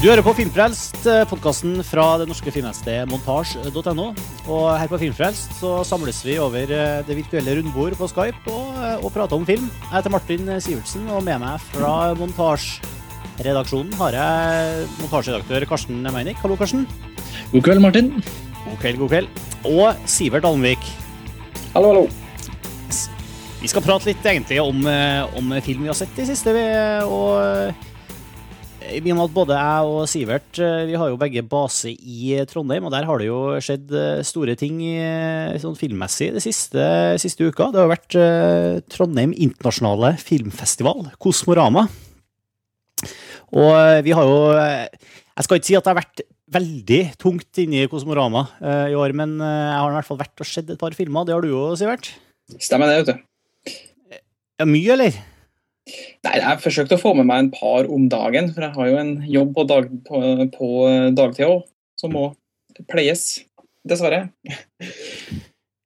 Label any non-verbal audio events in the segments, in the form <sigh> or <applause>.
Du hører på Filmfrelst, podkasten fra det norske filmnettstedet montasj.no. Og her på Filmfrelst så samles vi over eh, det virtuelle rundbord på Skype og, eh, og prater om film. Jeg heter Martin Sivertsen, og med meg fra montasjeredaksjonen har jeg montasjeredaktør Karsten Meinik. Hallo, Karsten. God kveld, Martin. God kveld, god kveld. Og Sivert Almvik. Hallo, hallo. Vi skal prate litt egentlig om, eh, om film vi har sett i siste. vi, og i og med at både jeg og Sivert eh, vi har jo begge base i Trondheim, og der har det jo skjedd eh, store ting sånn filmmessig de siste, siste uka. Det har vært uh, Trondheim internasjonale filmfestival, Kosmorama. Og vi har jo Jeg skal ikke si at det har vært veldig tungt inne i Kosmorama i år, men jeg har i hvert fall vært og sett et par filmer. Det har du jo, Sivert? Stemmer det, vet du. Ja, mye, eller? Nei, Jeg har forsøkt å få med meg en par om dagen, for jeg har jo en jobb på, dag, på, på dagtid òg, som må pleies. Dessverre. <laughs>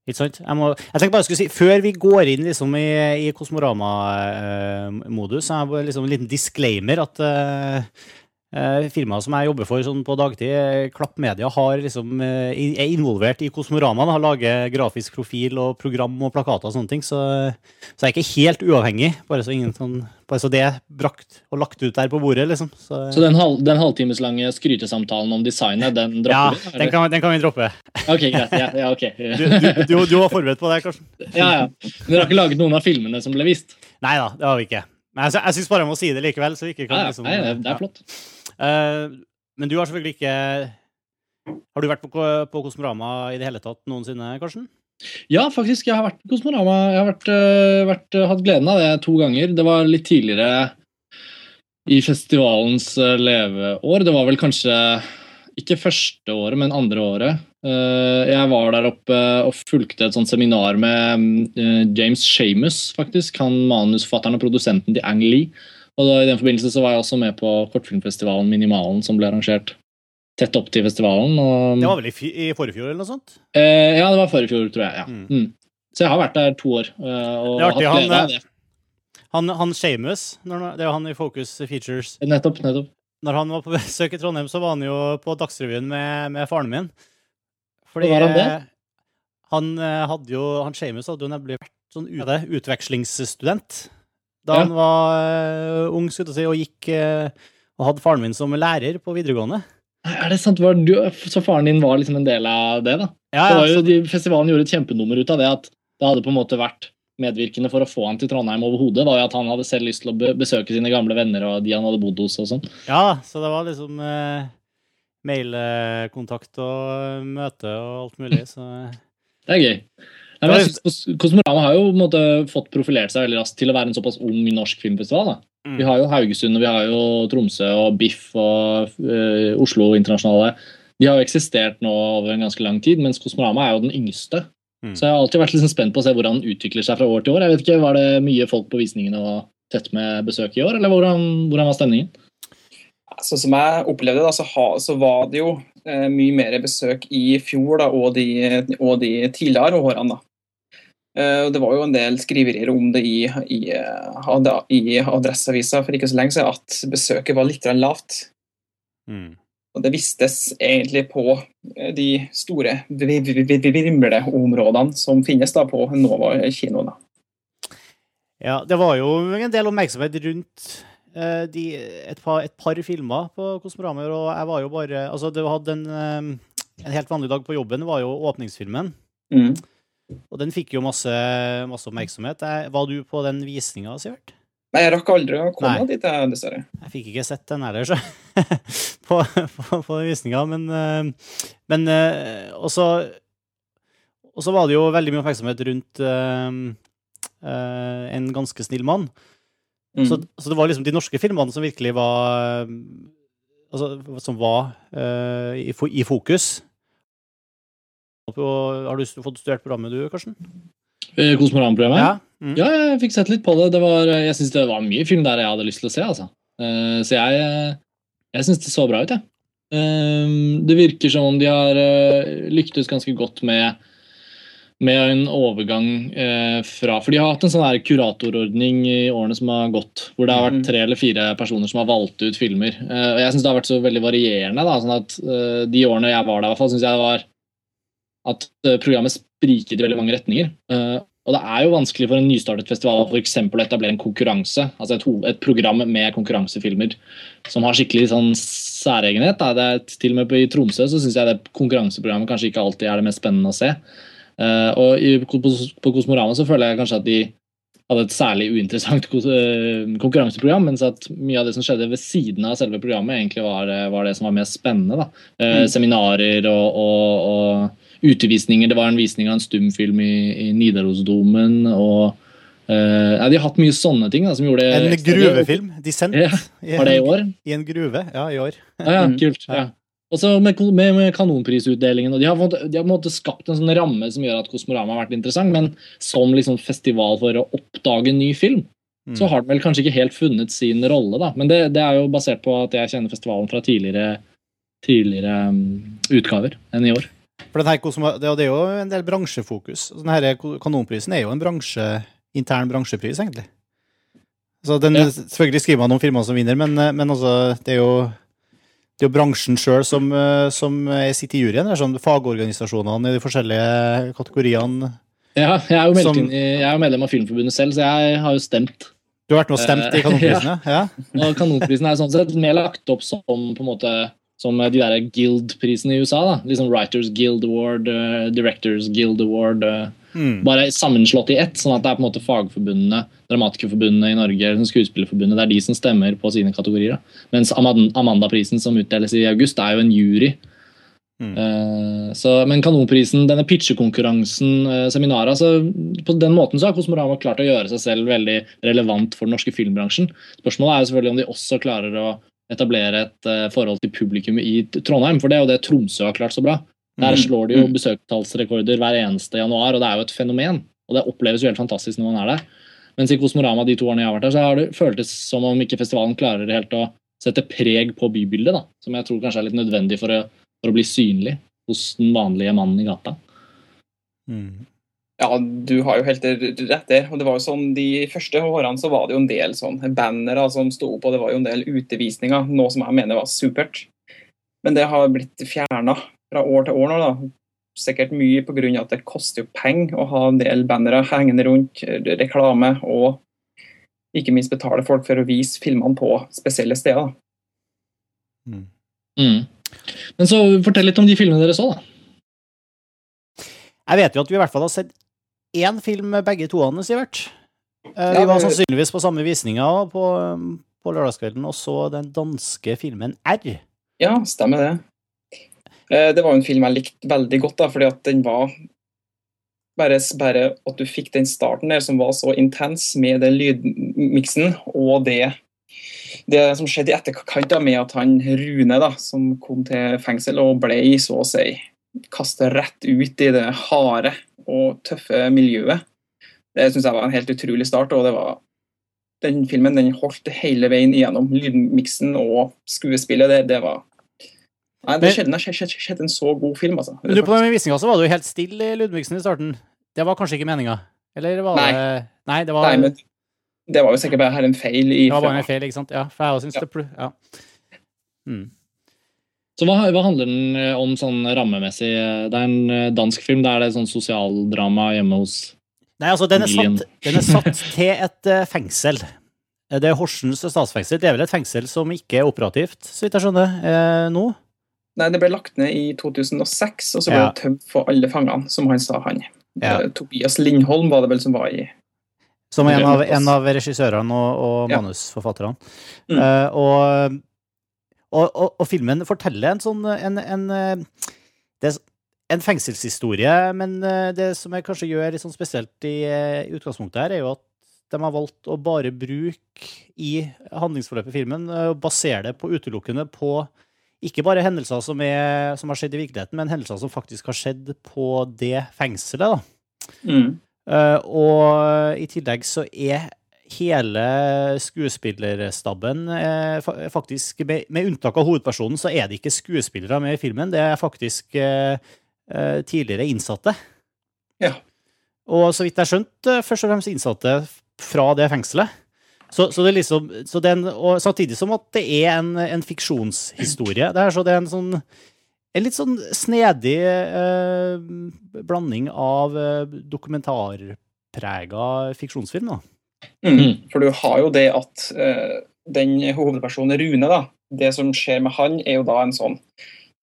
Ikke sant? Jeg, må, jeg tenker bare jeg skulle si, Før vi går inn liksom i, i Kosmorama-modus, eh, uh, liksom en liten disclaimer at uh, Uh, firmaer som jeg jobber for sånn på dagtid, eh, Klapp Media, har liksom, uh, er involvert i Kosmorama. Har laget grafisk profil og program og plakater og sånne ting. Så, så jeg er ikke helt uavhengig, bare så, ingen, sånn, bare så det er brakt og lagt ut der på bordet. liksom. Så, så den, halv, den halvtimeslange skrytesamtalen om designet, den dropper vi? Ja, den kan, den kan, vi droppe. Ok, greit. Ja, ja, okay. <laughs> du, du, du, du, var forberedt på det, Karsten? Ja, ja. Men dere har ikke laget noen av filmene som ble vist? Nei da, det har vi ikke. Men jeg, jeg syns bare jeg må si det likevel. så vi ikke kan ja, liksom... Nei, det er flott. Uh, men du har selvfølgelig ikke Har du vært på, på Kosmorama i det hele tatt noensinne, Karsten? Ja, faktisk. Jeg har vært på Kosmorama. Jeg har vært, uh, vært, uh, hatt gleden av det to ganger. Det var litt tidligere i festivalens leveår. Det var vel kanskje ikke første året, men andre året. Jeg var der oppe og fulgte et sånt seminar med James Shamus, faktisk. Han manusforfatteren og produsenten til Ang Lee. Og da, I den forbindelse så var jeg også med på kortfilmfestivalen Minimalen, som ble arrangert tett opp til festivalen. Og, det var vel i, i forrige fjor, eller noe sånt? Eh, ja, det var forrige fjor, tror jeg. ja. Mm. Mm. Så jeg har vært der to år. Eh, og det er artig. Han, eh, han, han Shamus, det er han i Focus Features. Nettopp, nettopp. Når han var på besøk i Trondheim, så var han jo på Dagsrevyen med, med faren min. Fordi var han det? Han hadde jo, han Shamus hadde jo nemlig vært sånn utvekslingsstudent da han var uh, ung si, og gikk uh, og hadde faren min som lærer på videregående. Er det sant? Du, så faren din var liksom en del av det? da? Ja, det var jo, de, festivalen gjorde et kjempenummer ut av det. At det hadde på en måte vært medvirkende for å få han til Trondheim overhodet. var jo At han hadde selv lyst til å besøke sine gamle venner og de han hadde bodd hos. og sånn. Ja, så det var liksom uh, mailkontakt og møte og alt mulig. så... Det er gøy. Nei, Kosmorama har jo måte, fått profilert seg veldig raskt til å være en såpass ung norsk filmfestival. Mm. Vi har jo Haugesund, og vi har jo Tromsø og Biff og uh, Oslo internasjonale. De har jo eksistert nå over en ganske lang tid, mens Kosmorama er jo den yngste. Mm. Så jeg har alltid vært liksom spent på å se hvordan den utvikler seg fra år til år. Jeg vet ikke, Var det mye folk på visningene og tett med besøk i år, eller hvordan, hvordan var stemningen? Sånn som jeg opplevde det, så, ha, så var det jo eh, mye mer besøk i fjor da, og, de, og de tidligere årene. da. Eh, det var jo en del skriverier om det i, i, i Adresseavisa for ikke så lenge siden, at besøket var litt lavt. Mm. Og Det vistes egentlig på eh, de store vrimleområdene som finnes da på Nova kino. Da. Ja, det var jo en del oppmerksomhet rundt de, et, par, et, par, filmer på Kosmoramer, og jeg var jo bare Altså, du hadde en, en helt vanlig dag på jobben, var jo åpningsfilmen. Mm. Og den fikk jo masse, masse oppmerksomhet. Var du på den visninga, Sivert? Nei, jeg rakk aldri å komme dit, dessverre. Jeg fikk ikke sett den heller, så. <laughs> på, på, på visninga, men, eh, men eh, også Og så var det jo veldig mye oppmerksomhet rundt uh, uh, en ganske snill mann. Mm. Så, så, det var liksom de norske filmene som virkelig var Altså, som var uh, i, i fokus. Har du fått studert programmet du, Karsten? Eh, Kosmoran-programmet? Ja. Mm. ja, jeg fikk sett litt på det. det var, jeg syns det var mye film der jeg hadde lyst til å se. altså. Uh, så jeg, jeg syns det så bra ut, jeg. Det virker som om de har lyktes ganske godt med med en overgang eh, fra For de har hatt en sånn her kuratorordning i årene som har gått, hvor det har vært Mhm. tre eller fire personer som har valgt ut filmer. Eh, og jeg syns det har vært så veldig varierende. da, sånn at eh, De årene jeg var der, i hvert fall, synes jeg det var at eh, programmet spriket i veldig mange retninger. Eh, og det er jo vanskelig for en nystartet festival for å etablere en konkurranse. altså et, et program med konkurransefilmer som har skikkelig sånn særegenhet. Er, til og med I Tromsø så syns jeg det konkurranseprogrammet kanskje ikke alltid er det mest spennende å se. Eh, og i, på, på Kosmorama så føler jeg kanskje at de hadde et særlig uinteressant konkurranseprogram, mens at mye av det som skjedde ved siden av selve programmet, egentlig var, var det som var mest spennende. Da. Mm. Seminarer og, og, og utvisninger. Det var en visning av en stumfilm i, i Nidarosdomen. og Uh, ja, De har hatt mye sånne ting da, som gjorde En gruvefilm. De gruvefilm. Ja, i Var det i en- år? I en gruve. Ja, i år. Ja, ja, Mm. kult. Ja. Og så med, med, med kanonprisutdelingen. og De har, fått, de har på en måte skapt en sånn ramme som gjør at Kosmorama har vært interessant, men som liksom festival for å oppdage en ny film, Mm. så har den vel kanskje ikke helt funnet sin rolle. da. Men det, det er jo basert på at jeg kjenner festivalen fra tidligere, tidligere um, utgaver enn i år. For det, her, det, er jo en del bransjefokus. Den her Kanonprisen er jo en bransje, intern bransjepris, egentlig. Så den, Ja. Selvfølgelig skriver man om firmaer som vinner, men, eh, men altså, det er jo det er jo bransjen sjøl som, eh, som sitter i juryen. Det er sånn fagorganisasjonene i de forskjellige kategoriene. Ja, jeg er jo Som- inn jeg er medlem av Filmforbundet selv, så jeg har jo stemt. Du har vært med og stemt i Eh, <laughs> Kanonprisen, ja? ja? Og Kanonprisen er sånn sett mer lagt opp som på en måte som de der Guild-prisene i USA. da. Liksom Writers Guild Award, uh, Directors Guild Award. Uh, Mm. bare sammenslått i ett, sånn at det er på en måte fagforbundene, Dramatikerforbundet i Norge, eller Skuespillerforbundet, det er de som stemmer på sine kategorier. da. Mens Amanda-prisen som utdeles i august, er jo en jury. Mm. Uh, så, men Kanonprisen, denne pitchekonkurransen, uh, seminaret altså, På den måten så har Kosmorama klart å gjøre seg selv veldig relevant for den norske filmbransjen. Spørsmålet er jo selvfølgelig om de også klarer å etablere et eh, forhold til publikum i Trondheim, for det er jo det Tromsø har klart så bra. Der Mm. slår de jo besøkstallsrekorder hver eneste januar, og det er jo et fenomen. Og det oppleves jo helt fantastisk når man er der. Mens i Kosmorama de to årene jeg har vært der, så har det føltes som om ikke festivalen klarer helt å sette preg på bybildet, da. Som jeg tror kanskje er litt nødvendig for å, for å bli synlig hos den vanlige mannen i gata. Mm. Ja, du har jo helt rett der. Og det var jo sånn, De første årene så var det jo en del sånn bannere som sto opp, og det var jo en del utvisninger, noe som jeg mener var supert. Men det har blitt fjerna fra år til år nå. da. Sikkert mye pga. at det koster jo penger å ha en del bannere hengende rundt, reklame, og ikke minst betale folk for å vise filmene på spesielle steder. Mm. Mm. Men så fortell litt om de filmene dere så, da. Jeg vet jo at vi i hvert fall har sett én film med begge toene, Sivert. Eh, Vi var sannsynligvis på samme visninga på, på lørdagskvelden og så den danske filmen R. Ja, stemmer det. Eh, Det var en film jeg likte veldig godt, da, fordi at den var bare, bare at du fikk den starten der som var så intens med den lydmiksen, og det, det som skjedde i etterkant da, med at han Rune, da, som kom til fengsel og ble så å si kasta rett ut i det harde og tøffe miljøet, det syns jeg var en helt utrolig start. og det var den filmen den holdt hele veien igjennom. Lydmiksen og skuespillet, det, det var Nei, det sjelden skjedde, skjedde en så god film, altså. Men du, på den visninga så var du helt stille i Ludvigsen i starten. Det var kanskje ikke meninga? Eller var Nei. det Nei, det var, Nei, men det var jo sikkert bare her en feil i det var bare en feil, ikke sant? Ja, for jeg også syns Ja. det Ja. Mm. Så hva, hva handler den eh, om sånn rammemessig? Det er en eh, dansk film. det er det sånn sosialdrama hjemme hos Nei, altså, den er, satt, den er satt <laughs> til et eh, fengsel. Eh, Det er Horsens statsfengsel. Det er vel et fengsel som ikke er operativt, så vidt jeg skjønner, eh, nå? Nei, det ble lagt ned i 2006, og så ble Ja. det tømt for alle fangene, som han sa, han. Ja. Eh, Tobias Lindholm var det vel som var i Som en av, en av regissørene og, og Ja. Mm. Uh, og, og, og, og filmen forteller en sånn en, en, eh, det en fengselshistorie, men eh, det som jeg kanskje gjør litt sånn spesielt i, eh, i utgangspunktet her, er jo at de har valgt å bare bruke i handlingsforløpet i filmen, og basere det på utelukkende på ikke bare hendelser som, er, som har skjedd i virkeligheten, men hendelser som faktisk har skjedd på det fengselet. da. mm. Uh, og i tillegg så er hele skuespillerstaben eh, faktisk, med, unntak av hovedpersonen, så er det ikke skuespillere med i filmen. Det er faktisk eh, eh, tidligere innsatte. Ja. Og så vidt jeg skjønt først og fremst innsatte fra det fengselet. Så, så det er liksom, så det er en, og samtidig som at det er en, en fiksjonshistorie. Det er, så det er en sånn en litt sånn snedig eh, blanding av eh, dokumentarprega fiksjonsfilm, da. Mm. For du har jo det at uh, den hovedpersonen Rune, da, det som skjer med han, er jo da en sånn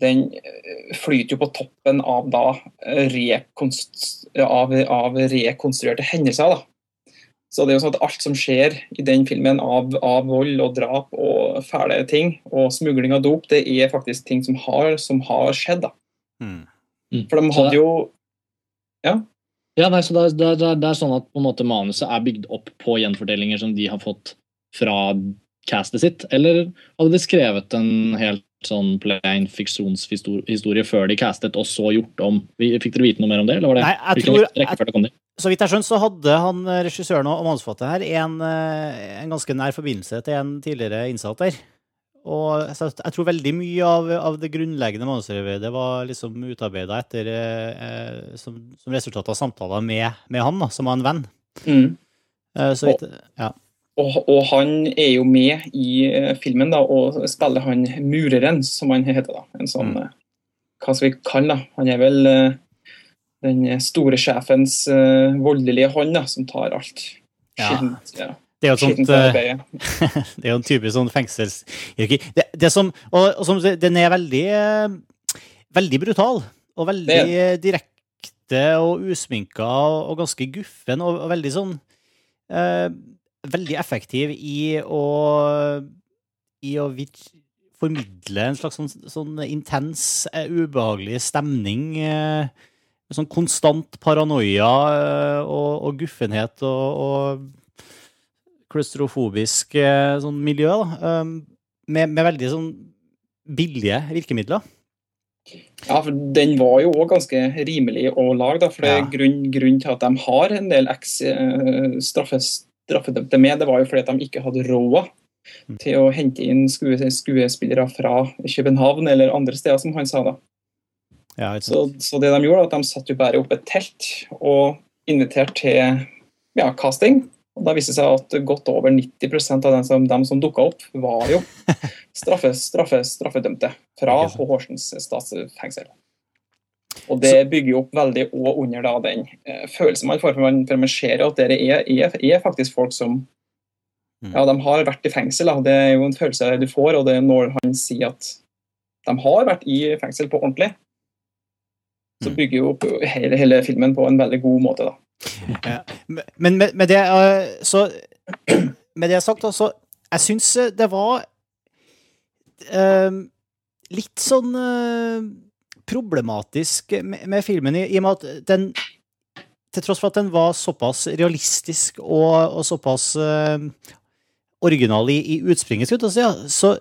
Den eh, flyter jo på toppen av da eh, rekonst, av, av rekonstruerte hendelser, da. Så det er jo sånn at alt som skjer i den filmen av, av, vold og drap og fæle ting, og smugling av dop, det er faktisk ting som har, som har skjedd. da. Mm. For de hadde jo Ja, nei, så det, er- det, er- det, er- det er sånn at på en måte manuset er bygd opp på gjenfortellinger som de har fått fra castet sitt, eller hadde de skrevet en helt sånn plain fiksjonshistorie før de castet, og så gjort om Fikk dere vite noe mer om det? eller var det Nei, jeg tror- jeg, det? Så vidt jeg skjønner, så hadde han eh, regissøren og manusforfatteren her en, eh, en ganske nær forbindelse til en tidligere innsatt der. Og jeg tror veldig mye av, av det grunnleggende manusarbeidet var liksom utarbeida etter eh, som, som resultat av samtaler med, med han, da, som var en venn. mm. Eh, så vidt, ja. Og, og han er jo med i eh, filmen da, og spiller han mureren, som han heter. da. En sånn, Mm. eh, Hva skal vi kalle da? Han er vel eh, den store sjefens voldelige hånd da, som tar alt. Ja. Skittent, ja. Det er jo sånt eh. <laughs> Det er jo en typisk sånn fengselsyrke. Det, det som, og, og som, den er veldig, eh, veldig brutal. Og veldig direkte og usminka og, og ganske guffen. Og, og veldig sånn eh, Veldig effektiv i å I å formidle en slags sånn, sånn intens, eh, ubehagelig stemning. Eh, sånn konstant paranoia og, og guffenhet og klaustrofobisk eh, sånn miljø, da, um, med, med veldig sånn billige virkemidler. Ja, for Den var jo òg ganske rimelig å lage. da, for Ja. er grunn, grunn til at de har en del eks eh, straffedømte med, det var jo fordi at de ikke hadde råd Mm. til å hente inn skue, skuespillere fra København eller andre steder, som han sa. da. Ja, Så, så det de gjorde, at de satte jo bare opp et telt og inviterte til ja, casting. Og Da viste det seg at godt over 90 av dem som, dem som dukka opp, var jo <laughs> straffe, straffe, straffedømte fra Ikke. Horsens statsfengsel. Og det bygger jo opp veldig også under da, den eh, følelsen man får, for man, for man ser at dere er, er, er faktisk folk som Mm. ja, de har vært i fengsel. Da. Det er jo en følelse du får, og det er når han sier at de har vært i fengsel på ordentlig, så Mm. bygger jo opp hele, hele filmen på en veldig god måte. da. Men med, med det eh, så <clears throat> Med det sagt, altså Jeg syns det var uh, litt sånn uh, problematisk med, med filmen, i, i og med at den Til tross for at den var såpass realistisk og, og såpass uh, original i, i utspringet, så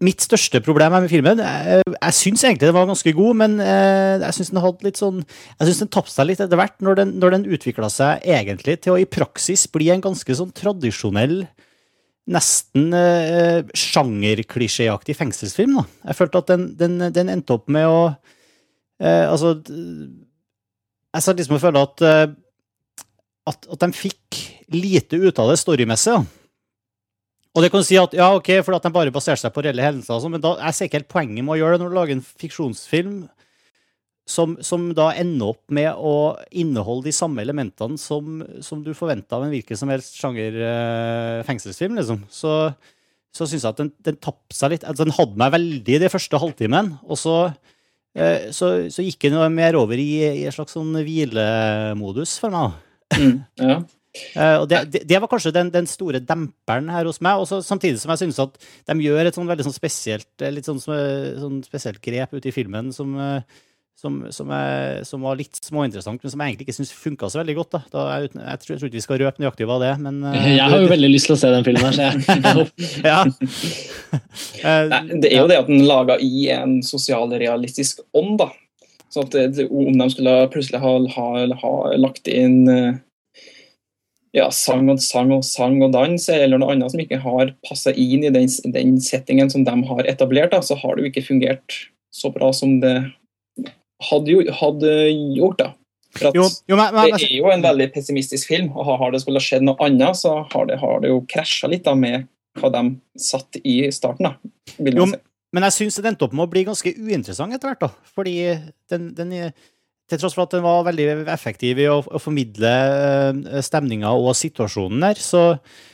Mitt største problem med filmen Jeg, jeg syns egentlig den var ganske god, men eh, jeg syns den hadde litt sånn Jeg synes den tapte seg litt etter hvert, når den, når den utvikla seg egentlig til å i praksis bli en ganske sånn tradisjonell, nesten eh, sjangerklisjéaktig fengselsfilm. da. Jeg følte at den, den, den endte opp med å eh, Altså Jeg satt liksom og følte at, eh, at at de fikk lite ut av det storymessig. da. Og det kan du si at ja, ok, for at de bare baserte seg på reelle hendelser, sånn, men da jeg ser ikke helt poenget med å gjøre det når du lager en fiksjonsfilm som, som da ender opp med å inneholde de samme elementene som, som du forventer av en hvilken som helst sjanger eh, fengselsfilm, liksom. Så, så syns jeg at den, den tapte seg litt. Altså, den hadde meg veldig de første halvtimen, og så, eh, så, så gikk den mer over i, i en slags sånn hvilemodus for meg. Mm, ja. Eh, og det, det, det var kanskje den, den store demperen her hos meg. Også, samtidig som jeg synes at de gjør et sånn veldig sånn spesielt eh, litt sånn, sånn spesielt grep ute i filmen som, eh, som, som, er, som var litt småinteressant, men som jeg egentlig ikke syns funka så veldig godt. da. da jeg, jeg, tror, jeg tror ikke vi skal røpe nøyaktig hva det er, men uh, Jeg har jo veldig lyst til å se den filmen her, så jeg <laughs> ja. uh, <laughs> Nei, det er jo det at den laga i en sosialrealistisk ånd. da. Så at det, Om de skulle plutselig ha, ha, ha lagt inn eh, ja, sang og sang og sang og dans, eller noe annet som ikke har passa inn i den, den settingen som de har etablert, da, så har det jo ikke fungert så bra som det hadde, jo, hadde gjort. da. For Jo, jo men, men, det er jo en veldig pessimistisk film, og har det skulle skjedd noe annet, så har det, har det jo krasja litt da med hva de satt i starten. da. Jo. Men jeg syns den endte opp med å bli ganske uinteressant etter hvert, da. Fordi den, den Til tross for at den var veldig effektiv i å, å formidle eh, stemninga og situasjonen der, så,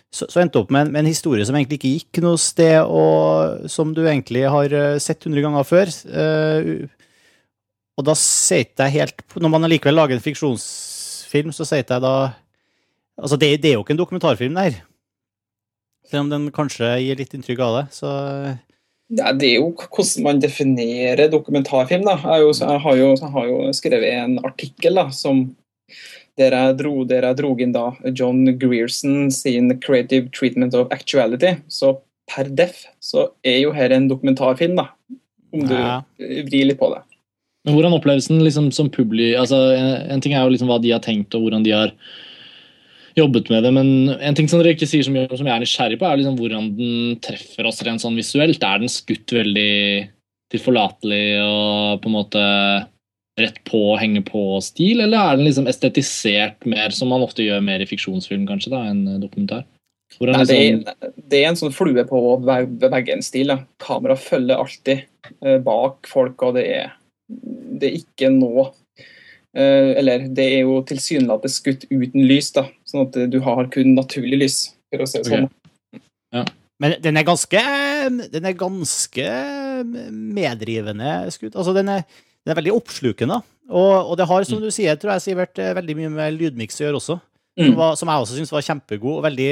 så, så endte opp med en, med en historie som egentlig ikke gikk noe sted, og som du egentlig har eh, sett hundre ganger før. Eh, og da sier jeg helt Når man allikevel lager en fiksjonsfilm, så sier jeg da Altså, det, det er jo ikke en dokumentarfilm, det her. Selv om den kanskje gir litt inntrykk av det, så Ja, det er jo hvordan man definerer dokumentarfilm. da. Jeg, jo, jeg, har, jo, jeg har jo skrevet en artikkel da, som der jeg, dro, der jeg dro inn da John Grierson sin 'Creative Treatment of Actuality'. Så per def så er jo her en dokumentarfilm, da. Om du Ja. vrir litt på det. Men hvordan oppleves den liksom, som publi... Altså, en, en ting er jo liksom hva de har tenkt, og hvordan de har jobbet med det, men en ting som dere ikke sier så mye om, som jeg er nysgjerrig på, er liksom hvordan den treffer oss rent sånn visuelt. Er den skutt veldig tilforlatelig og på en måte rett på, henge på-stil, eller er den liksom estetisert mer, som man ofte gjør mer i fiksjonsfilm kanskje, da, enn dokumentar? Nei, det, liksom, er, det er en sånn flue på veg- veggen-stil. Kamera følger alltid eh, bak folk, og det er, det er ikke noe eh, Eller det er jo tilsynelatende skutt uten lys, da, sånn at du har kun naturlig lys. for å si det sånn. Men den er ganske Den er ganske medrivende skutt. Altså, den er, den er veldig oppslukende. Og, og det har, som du sier, tror jeg, Sivert, eh, veldig mye med lydmiks å gjøre også. Som, Mm. var, som jeg også syns var kjempegod, og veldig,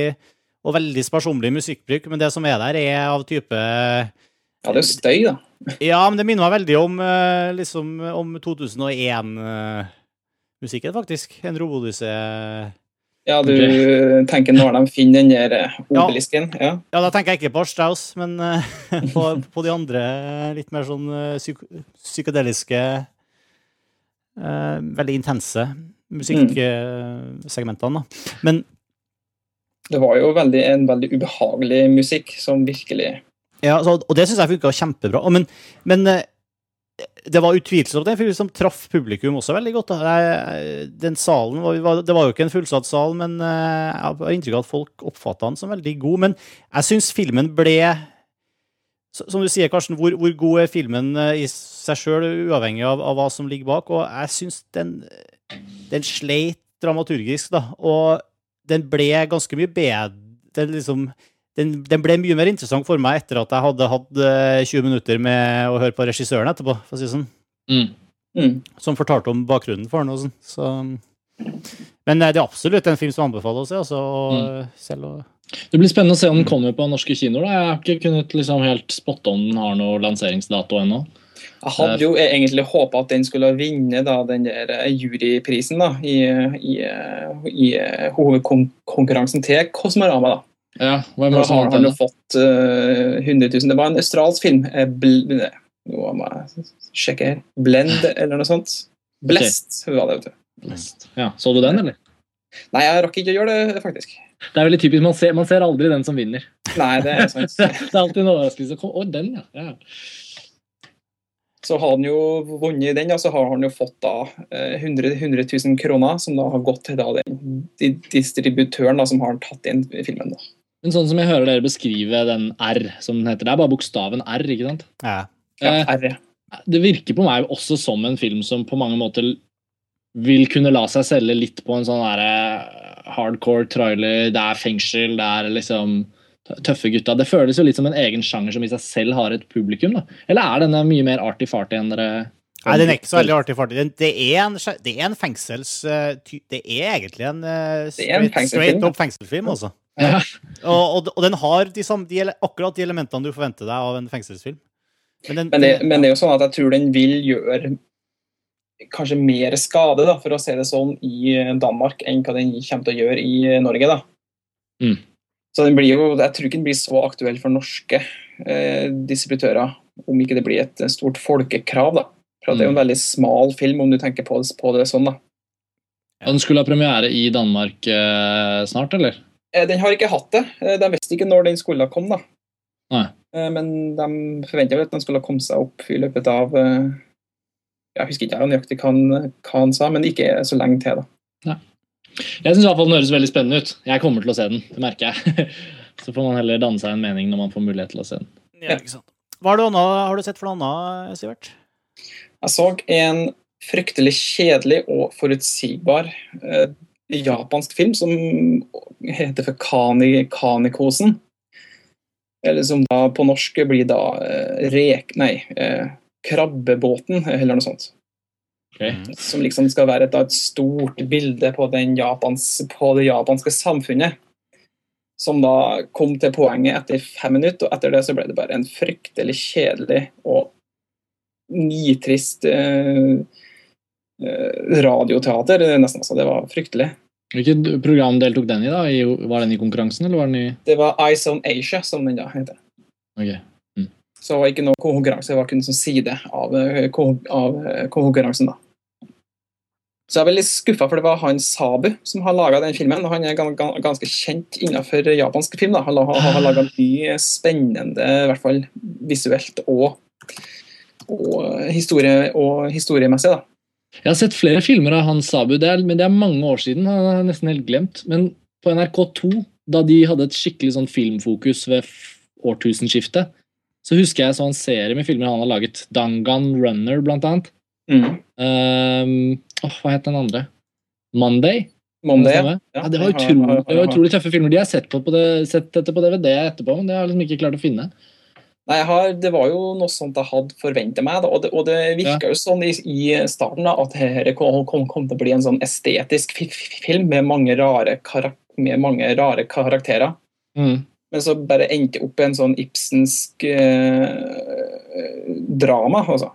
og veldig sparsommelig musikkbruk. Men det som er der, er av type Ja, det er støy, da. <laughs> Ja, men det minner meg veldig om, eh, liksom, om 2001-musikken, faktisk. En robodyssé. Ja, du tenker når de finner den der eh, obelisken. Ja. Ja, da tenker jeg ikke på Strauss, men uh, <laughs> på, på de andre litt mer sånn eh, psyk psykedeliske uh, Veldig intense musikksegmentene, da. Men Det var jo veldig, en veldig ubehagelig musikk som virkelig Ja, så, og det syns jeg funka kjempebra. Men, men eh, det var utvilsomt en film som traff publikum også veldig godt. Den salen Det var jo ikke en fullsatt sal, men eh, jeg har inntrykk av at folk oppfatta den som veldig god. Men jeg syns filmen ble Som du sier, Karsten, hvor, hvor god er filmen eh, i seg sjøl, uavhengig av, av hva som ligger bak? Og jeg syns den, den sleit dramaturgisk, da. Og den ble ganske mye bedre den, liksom, den, den ble mye mer interessant for meg etter at jeg hadde hatt eh, 20 minutter med å høre på regissøren etterpå, for å si det sånn. mm. mm. Som fortalte om bakgrunnen for den og sånn. Så, men eh, det er absolutt en film som se, altså. Og, selv å Det blir spennende å se om den kommer på norske kinoer. Jeg har ikke kunnet liksom helt spotte om den har noen lanseringsdato ennå. Jeg hadde jo egentlig håpa at den skulle vinne da, den der eh, juryprisen da, i, i, i eh, hovedkonkurransen til Kosmorama. da. Ja, Da er har han jo fått uh, 100 000. Det var en australsk film. eh, bl nå må jeg sjekke her. Blend, eller noe sånt. Blest var det, vet du. Ja, Så du den, eller? Nei, jeg rakk ikke å gjøre det, faktisk. Det er veldig typisk, Man ser, man ser aldri den som vinner. Nei, det er sant. <laughs> Det er alltid en overraskelse. Å, den, ja. ja. Så har han jo vunnet den, og så har han jo fått da eh, 100, 100 000 kroner, som da har gått til da den distributøren da, som har tatt inn filmen. da. Men sånn som jeg hører dere beskrive den R, som den heter. Det er bare bokstaven R, ikke sant? ja. Ja, R, ja. det virker på meg også som en film som på mange måter vil kunne la seg selge litt på en sånn derre hardcore trailer, det er fengsel, det er liksom tøffe gutta. Det føles jo litt som en egen sjanger som i seg selv har et publikum, da. Eller er denne mye mer arty-farty enn dere Nei, den er ikke så veldig artig. Det er en, det er en fengsels... eh, Det er egentlig en straight, Det er en straight, up fengselsfilm, altså. Ja. Og, og, og den har de samme, de, akkurat de elementene du forventer deg av en fengselsfilm. Men, den, Men det, men det er jo sånn at jeg tror den vil gjøre kanskje mer skade, da, for å si det sånn, i Danmark enn hva den kommer til å gjøre i Norge. da. Mm. Så den blir jo, Jeg tror ikke den blir så aktuell for norske eh, distributører, om ikke det blir et stort folkekrav. da. For Det er jo en veldig smal film, om du tenker på det, på det sånn. da. Den skulle ha premiere i Danmark eh, snart, eller? Eh, Den har ikke hatt det. Eh, De visste ikke når den skulle komme. da. Nei. Eh, Men de forventa vel at den skulle ha kommet seg opp i løpet av Jeg husker ikke nøyaktig hva han, hva han sa, men ikke så lenge til. da. Jeg syns den høres veldig spennende ut. Jeg kommer til å se den, det merker jeg. <laughs> Så får man heller danne seg en mening når man får mulighet til å se den. Ja, ikke sant. Hva har du, annet, har du sett for noe annet, Sivert? Jeg så en fryktelig kjedelig og forutsigbar eh, japansk film som heter for Kani, Kanikosen. Eller som da på norsk blir da eh, rek... Nei, eh, Krabbebåten, eller noe sånt. Okay. Som liksom skal være et, et stort bilde på, den Japans, på det japanske samfunnet. Som da kom til poenget etter fem minutter, og etter det så ble det bare en fryktelig kjedelig og nitrist eh, radioteater. nesten altså. Det var fryktelig. Hvilket program deltok den i? da? I, var den i konkurransen, eller var den i Det var Eyes on Asia, som den da heter. Ok. Så det var ikke noe konkurranse, det var kun sånn side av, eh, av eh, konkurransen. da. Så jeg er litt skuffa, for det var han Sabu som har laga den filmen. og Han er gan- gan- ganske kjent innenfor japansk film. da. Han har, har laga mye spennende, i hvert fall visuelt og, og, historie, og historiemessig. da. Jeg har sett flere filmer av Hans Sabu, det er, men det er mange år siden. Han har nesten helt glemt. Men på NRK2, da de hadde et skikkelig sånn filmfokus ved årtusenskiftet, så husker jeg så en serie med filmer han har laget. Dangan Runner, blant annet. Mm. Um, oh, hva het den andre? Monday? Monday, ja. Ja, det var utrolig, det var utrolig tøffe filmer. De har sett, på, på det, sett dette på DVD etterpå, men det har jeg liksom ikke klart å finne. Nei, har, Det var jo noe sånt jeg hadde forventa meg, da, og det, og det virka jo sånn i, i starten da, at dette kom, kom, kom til å bli en sånn estetisk fi- fi- film med mange rare, karak med mange rare karakterer. Mm. Men så bare endte opp i en sånn Ibsensk eh, drama. altså.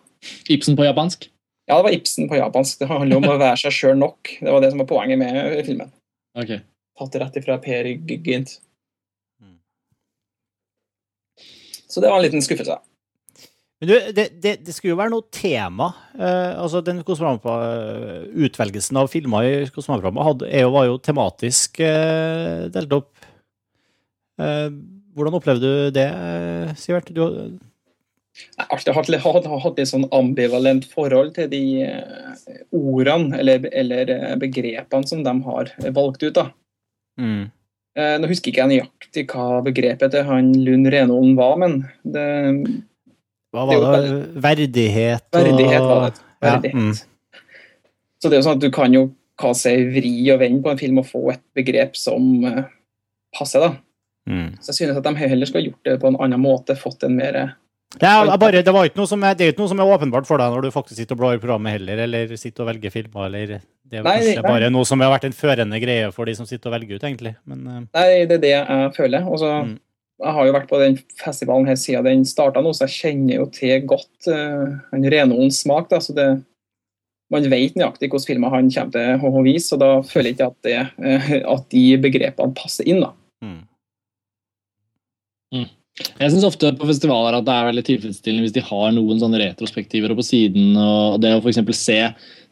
Ibsen på japansk? Ja, det var Ibsen på japansk. Det handler om å være seg sjøl nok. Det var det som var poenget med filmen. Okay. Tatt rett ifra Per Gynt. Mm. Så det var en liten skuffelse. Men du, det, det, det skulle jo være noe tema. Eh, altså den Utvelgelsen av filmer i jo- var jo tematisk eh, delt opp. Eh, hvordan opplevde du det, eh, Sivert? Du, Jeg har alltid hatt, hatt, hatt et sånn ambivalent forhold til de eh, ordene eller, eller eh, begrepene som de har valgt ut. da. mm. Eh, Nå husker ikke jeg nøyaktig hva begrepet til han Lund Renholm var, men det, Hva var det? det? Verdighet og verdighet var det. Ja, mm. Så det er jo sånn at du kan jo hva si, vri og vende på en film og få et begrep som eh, passer. da. Mm. Så jeg synes at de heller skal gjort det på en annen måte, fått en mer Jeg bare, det, var ikke noe som er, det er ikke noe som er åpenbart for deg når du faktisk sitter og blar i programmet heller, eller sitter og velger filmer, eller Det er Nei, kanskje nei. bare noe som har vært en førende greie for de som sitter og velger ut, egentlig. Men uh... Nei, det er det jeg føler. Også, Mm. Jeg har jo vært på den festivalen her siden den starta nå, så jeg kjenner jo til godt uh, han Renholms smak. da, så det man vet nøyaktig hvilke filmer han kommer til å vise, og da føler jeg ikke at, det, uh, at de begrepene passer inn. da. mm. Jeg syns ofte på festivaler at det er veldig tilfredsstillende hvis de har noen sånne retrospektiver på siden, og det å f.eks. Se,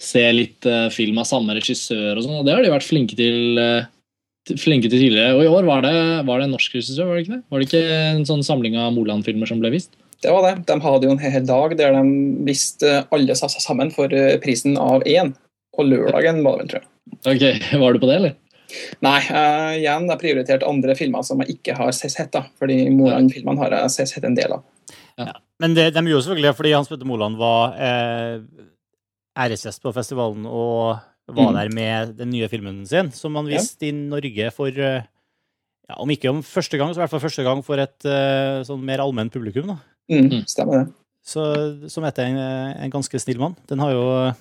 se litt eh, film av samme regissør og sånn, det har de vært flinke til, eh, flinke til tidligere. Og i år var det, var det en norsk regissør, var det ikke det? Var det ikke en sånn samling av Moland-filmer som ble vist? Det var det. De hadde jo en hel dag der de viste alle sa- sammen for eh, prisen av én. På lørdagen var det vel, tror jeg. Ok, <laughs> Var du på det, eller? Nei, uh, igjen, jeg prioriterte andre filmer som jeg ikke har sett. da, fordi Moland-filmene har jeg sett- en del av. Men det, de gjorde selvfølgelig det fordi Hans Petter Moland var eh, æresgjest på festivalen og var Mm. der med den nye filmen sin, som han Ja. i Norge for eh, ja, Om ikke om første gang, så i hvert fall første gang for et uh, sånn mer allment publikum. da. Mm, Mm. Stemmer det. Så, som heter en, en ganske snill mann. Den har jo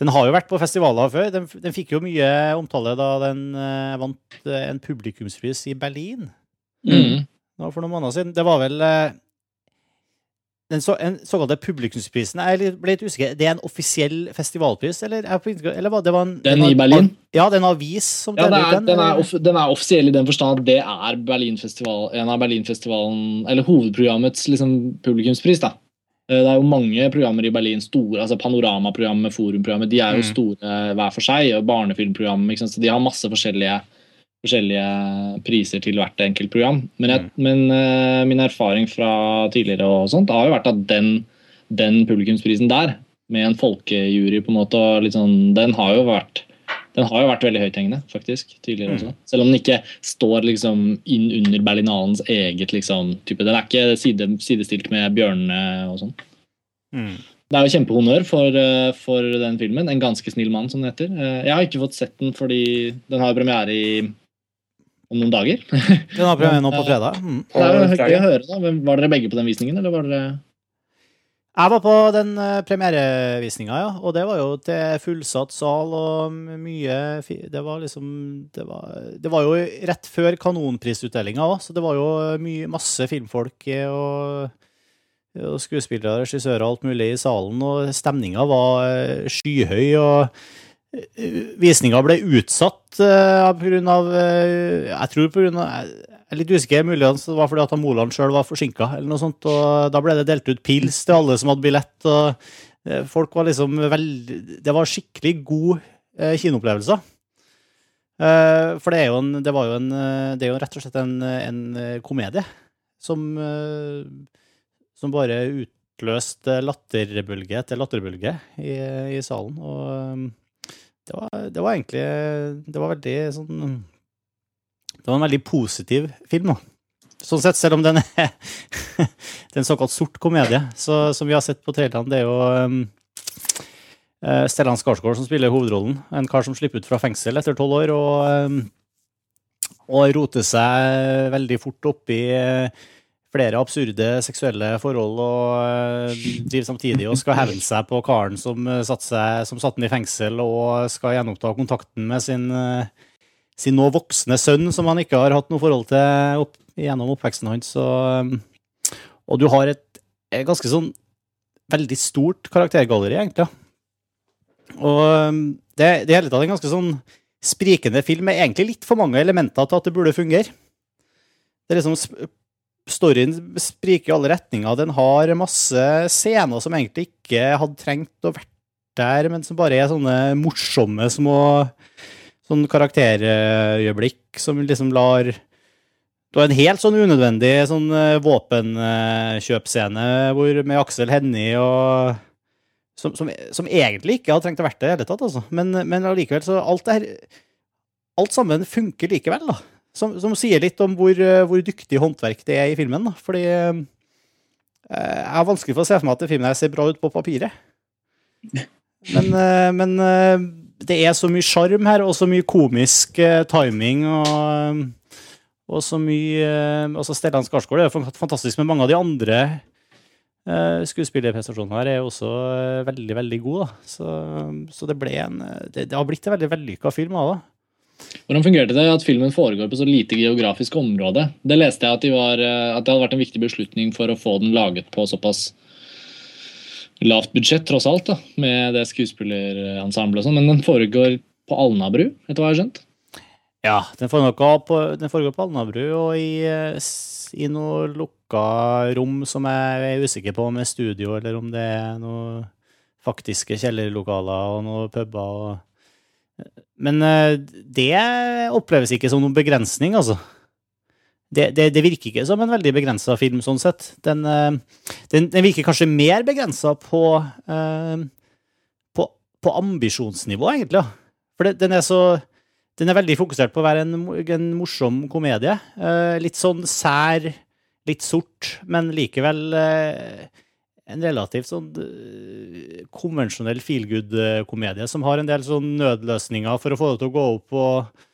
den har jo vært på festivaler før. Den, den fikk jo mye omtale da den eh, vant eh, en publikumspris i Berlin Mm. nå for noen måneder siden. Det var vel eh, den så, en såkalte publikumsprisen. Jeg ble litt usikker. Det er en offisiell festivalpris, eller? Er eller var det var en, Den i Berlin? Ja, det er en avis som Ja, deler ut den? den, er off, den er offisiell i den forstand at det er Berlinfestival, en av Berlinfestivalen Eller hovedprogrammets liksom, publikumspris. da. Eh, Det er jo mange programmer i Berlin, store, altså Panoramaprogrammet, Forumprogrammet, de er jo Mm. store hver for seg. og Barnefilmprogrammet, så de har masse forskjellige, forskjellige priser til hvert enkelt program. Men, jeg, men uh, min erfaring fra tidligere og sånt har jo vært at den, den publikumsprisen der med en folkejury, på en måte. og litt sånn, Den har jo vært den har jo vært veldig høythengende, faktisk, tidligere også. Selv om den ikke står liksom inn under Berlinalens eget liksom, type. Den er ikke side, sidestilt med bjørnene og sånn. Mm. Det er jo kjempehonnør for, eh, for den filmen. 'En ganske snill mann', som den heter. Eh, Jeg har ikke fått sett den fordi den har premiere i om noen dager. Den har premiere nå på <laughs> fredag. Mm. Det er jo gøy å høre da. Var dere begge på den visningen, eller var dere Jeg var på den uh, premierevisninga, ja. Og det var jo til fullsatt sal og mye Det var liksom Det var, det var jo rett før Kanonprisutdelinga òg, så det var jo mye, masse filmfolk eh, og, og skuespillere, regissører og alt mulig i salen, og stemninga var eh, skyhøy. og Visninga ble utsatt uh, pga. eh, Jeg tror av Jeg er litt usikker, muligens det var fordi at Moland sjøl var forsinka, eller noe sånt. Og da ble det delt ut pils til alle som hadde billett. og eh, Folk var liksom veldig Det var skikkelig god uh, kinoopplevelse. Eh, for det er jo en Det var jo en eh, Det er jo rett og slett en, en eh, komedie som eh, Som bare utløste latterbølge etter latterbølge i, i salen. Og eh, det var, det var egentlig Det var veldig sånn Det var en veldig positiv film, da. Sånn sett, selv om den er, <laughs> en såkalt sort komedie, så, som vi har sett på trailerne, det er jo um, eh, Stellan Skarsgård som spiller hovedrollen. En kar som slipper ut fra fengsel etter tolv år, og, um, og roter seg veldig fort opp i eh, flere absurde seksuelle forhold og uh, driver samtidig og skal hevne seg på karen som satt seg, som satt han i fengsel, og skal gjenoppta kontakten med sin, eh, sin nå voksne sønn, som han ikke har hatt noe forhold til opp, gjennom oppveksten hans. Og, og du har et, et ganske sånn veldig stort karaktergalleri, egentlig. Og det, det hele tatt en ganske sånn sprikende film med egentlig litt for mange elementer til at det burde fungere. Det er liksom Storyen spriker i alle retninger. Den har masse scener som egentlig ikke hadde trengt å vært der, men som bare er sånne morsomme små sånn karakterøyeblikk som liksom lar Det var en helt sånn unødvendig sånn eh, våpenkjøpscene hvor med Aksel Hennie og som, som, som egentlig ikke hadde trengt å vært det i det hele tatt, altså. Men, men allikevel, så alt det her Alt sammen funker likevel, da. Som, som sier litt om hvor, eh, hvor dyktig håndverk det er i filmen, da. Fordi eh, jeg har vanskelig for å se for meg at filmen her ser bra ut på papiret. <laughs> Men, eh, men eh, det er så mye sjarm her, og så mye komisk eh, timing og og så mye eh, Altså, Stellan Skarsgård er fantastisk, men mange av de andre eh, skuespillerprestasjonene her er også eh, veldig, veldig gode. Så, så det ble en Det, det har blitt en veldig vellykka film av det. Hvordan fungerte det at filmen foregår på så lite geografisk område? Det leste jeg at, de var, at det hadde vært en viktig beslutning for å få den laget på såpass lavt budsjett, tross alt, da, med det skuespillerensemblet og sånn, men den foregår på Alnabru, etter hva jeg har skjønt? Ja, den foregår på, den foregår på Alnabru og i, i noe lukka rom som jeg er usikker på om er studio, eller om det er noe faktiske kjellerlokaler og noen puber. Men eh, det oppleves ikke som noen begrensning, altså. Det, det, det virker ikke som en veldig begrensa film, sånn sett. Den, eh, den, den virker kanskje mer begrensa på, eh, på, på ambisjonsnivå, egentlig. For det, den er så den er veldig fokusert på å være en, en morsom komedie. Eh, litt sånn sær, litt sort, men likevel eh, en relativt sånn eh, konvensjonell feelgood-komedie som har en del sånn nødløsninger for å få det til å gå opp. Og,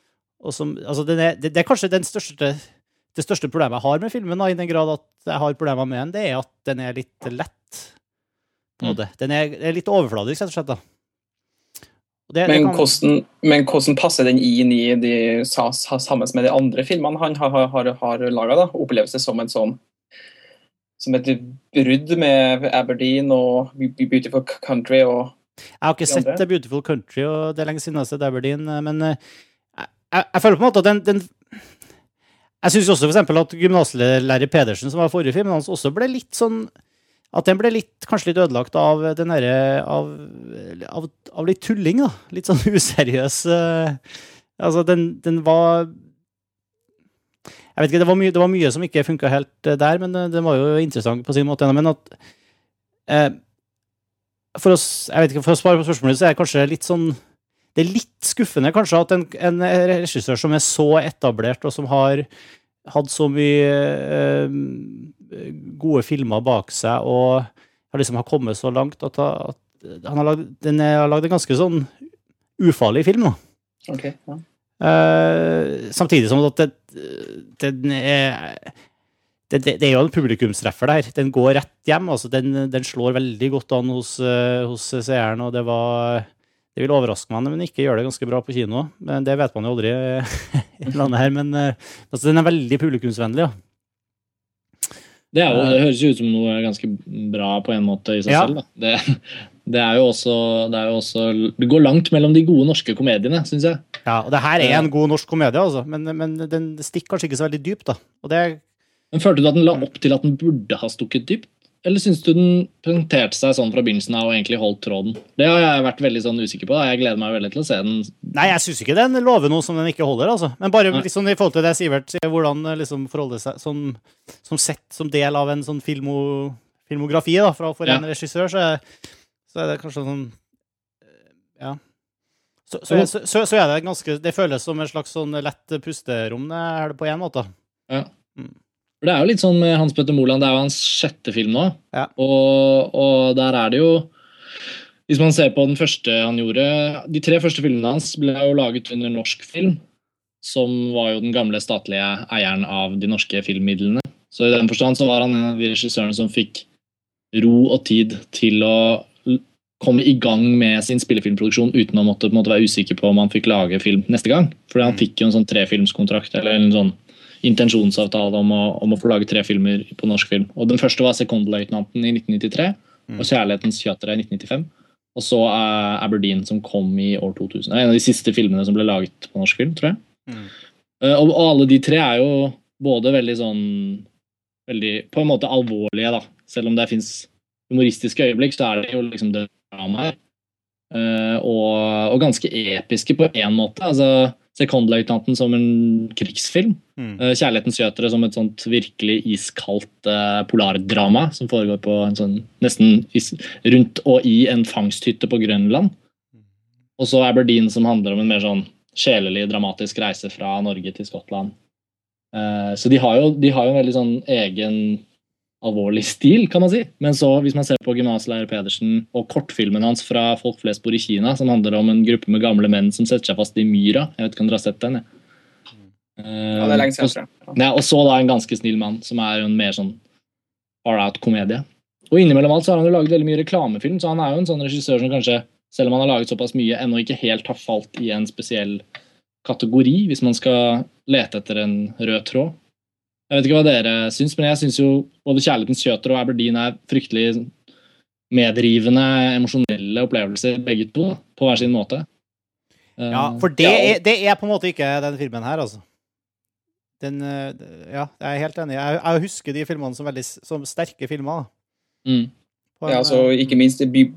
og som, altså er, det er kanskje den største, det største problemet jeg har med filmen, da, i den grad at jeg har problemer med den, det er at den er litt lett. På Mm. Den er, er litt overfladisk, rett og slett. da. Og det- det Men kan- hvordan, men hvordan passer den inn i de sa- sa- sammen med de andre filmene han har, har, har, laga? Oppleves det som en sånn som et brudd med Aberdeen og Beautiful Country og Jeg har ikke sett andre. Beautiful Country, og det er lenge siden jeg har sett Aberdeen, men eh, jeg, jeg, jeg føler på en måte at den, den Jeg syns også for at gymnaslærer Pedersen, som var forrige filmen hans, også ble litt sånn At den ble litt, kanskje litt ødelagt av den derre av, av, av litt tulling, da. Litt sånn <laughs> useriøs eh, Altså, den, den var Jeg vet ikke, det var mye, det var mye som ikke funka helt eh, der, men eh, den var jo interessant på sin måte. Men at eh, for, oss, ikke, for å svare på spørsmålet, så er det kanskje litt sånn Det er litt skuffende kanskje at en, en regissør som er så etablert, og som har hatt så mye eh, gode filmer bak seg, og har liksom har kommet så langt at, at han har lagd, den har lagd en ganske sånn ufarlig film. da. Okay, ja. Eh, samtidig som at det, den er det, det, det er jo en publikumstreffer der. Den går rett hjem. altså Den, den slår veldig godt an hos, eh, hos seeren. og det var det vil overraske meg om den ikke gjør det ganske bra på kino. Men det vet man jo aldri <laughs> i landet her. Men eh, altså, den er veldig publikumsvennlig. Ja. Det, jo, det høres jo ut som noe ganske bra på en måte i seg Ja. selv. Det, <laughs> det, er også, det er jo også Det går langt mellom de gode norske komediene, syns jeg. Ja, og det her er en god norsk komedie, altså. Men, men den stikker kanskje ikke så veldig dypt. da. Og det Men Følte du at den la opp til at den burde ha stukket dypt? Eller syns du den presenterte seg sånn fra begynnelsen av og egentlig holdt tråden? Det har jeg vært veldig sånn usikker på. da. Jeg gleder meg veldig til å se den. Nei, jeg syns ikke den lover noe som den ikke holder, altså. Men bare Nei. liksom, i forhold til det Sivert sier, hvordan eh, liksom forholde seg som, som sett som del av en sånn filmo, filmografi da, fra, for Ja. en regissør, så så er det kanskje sånn eh, Ja. Så, så, så, er det ganske Det føles som en slags sånn lett pusterom det er det på én måte. For Det er jo litt sånn med Hans Petter Moland, det er jo hans sjette film nå. Ja. Og, og der er det jo Hvis man ser på den første han gjorde De tre første filmene hans ble jo laget under norsk film, som var jo den gamle statlige eieren av de norske filmmidlene. Så i den forstand så var han en av de regissørene som fikk ro og tid til å komme i gang med sin spillefilmproduksjon uten å måtte, på måte være usikker på om han fikk lage film neste gang. Fordi han Mm. fikk jo en sånn trefilmskontrakt eller en sånn intensjonsavtale om å, om å få lage tre filmer på norsk film. Og Den første var 'Sekondløytnanten' i 1993 Mm. og 'Kjærlighetens kjøtere' i 1995. Og så uh, Aberdeen, som kom i år 2000. Det er en av de siste filmene som ble laget på norsk film, tror jeg. Mm. Uh, og, og alle de tre er jo både veldig sånn veldig, På en måte alvorlige, da. Selv om det fins humoristiske øyeblikk, så er det jo liksom det drama her. Uh, og, og ganske episke på én måte. altså Sekondløytnanten som en krigsfilm. Mm. Eh, 'Kjærlighetens skjøtere som et sånt virkelig iskaldt eh, polardrama som foregår på en sånn nesten is rundt og i en fangsthytte på Grønland. Og så 'Aberdeen', som handler om en mer sånn sjelelig, dramatisk reise fra Norge til Skottland. Eh, så de har, jo, de har jo en veldig sånn egen alvorlig stil, kan man si. Men så, hvis man ser på gymnaslærer Pedersen og kortfilmen hans fra 'Folk flest bor i Kina', som handler om en gruppe med gamle menn som setter seg fast i myra Jeg vet ikke om dere har sett den? jeg. ja, det er lenge siden. og- jeg. Ja. ja, og så da En ganske snill mann, som er en mer sånn far out-komedie. Og innimellom alt så har han jo laget veldig mye reklamefilm, så han er jo en sånn regissør som kanskje, selv om han har laget såpass mye, ennå ikke helt har falt i en spesiell kategori, hvis man skal lete etter en rød tråd. Jeg vet ikke hva dere syns, men jeg syns jo både 'Kjærlighetens kjøter' og 'Aberdeen' er fryktelig medrivende, emosjonelle opplevelser, begge to, på hver sin måte. Eh, Ja, for det, Ja, og- er, det er på en måte ikke den filmen her, altså. Den, eh, Ja, jeg er helt enig. Jeg, jeg husker de filmene som veldig som sterke filmer. da. mm. På en, Ja, altså, eh, ikke minst Be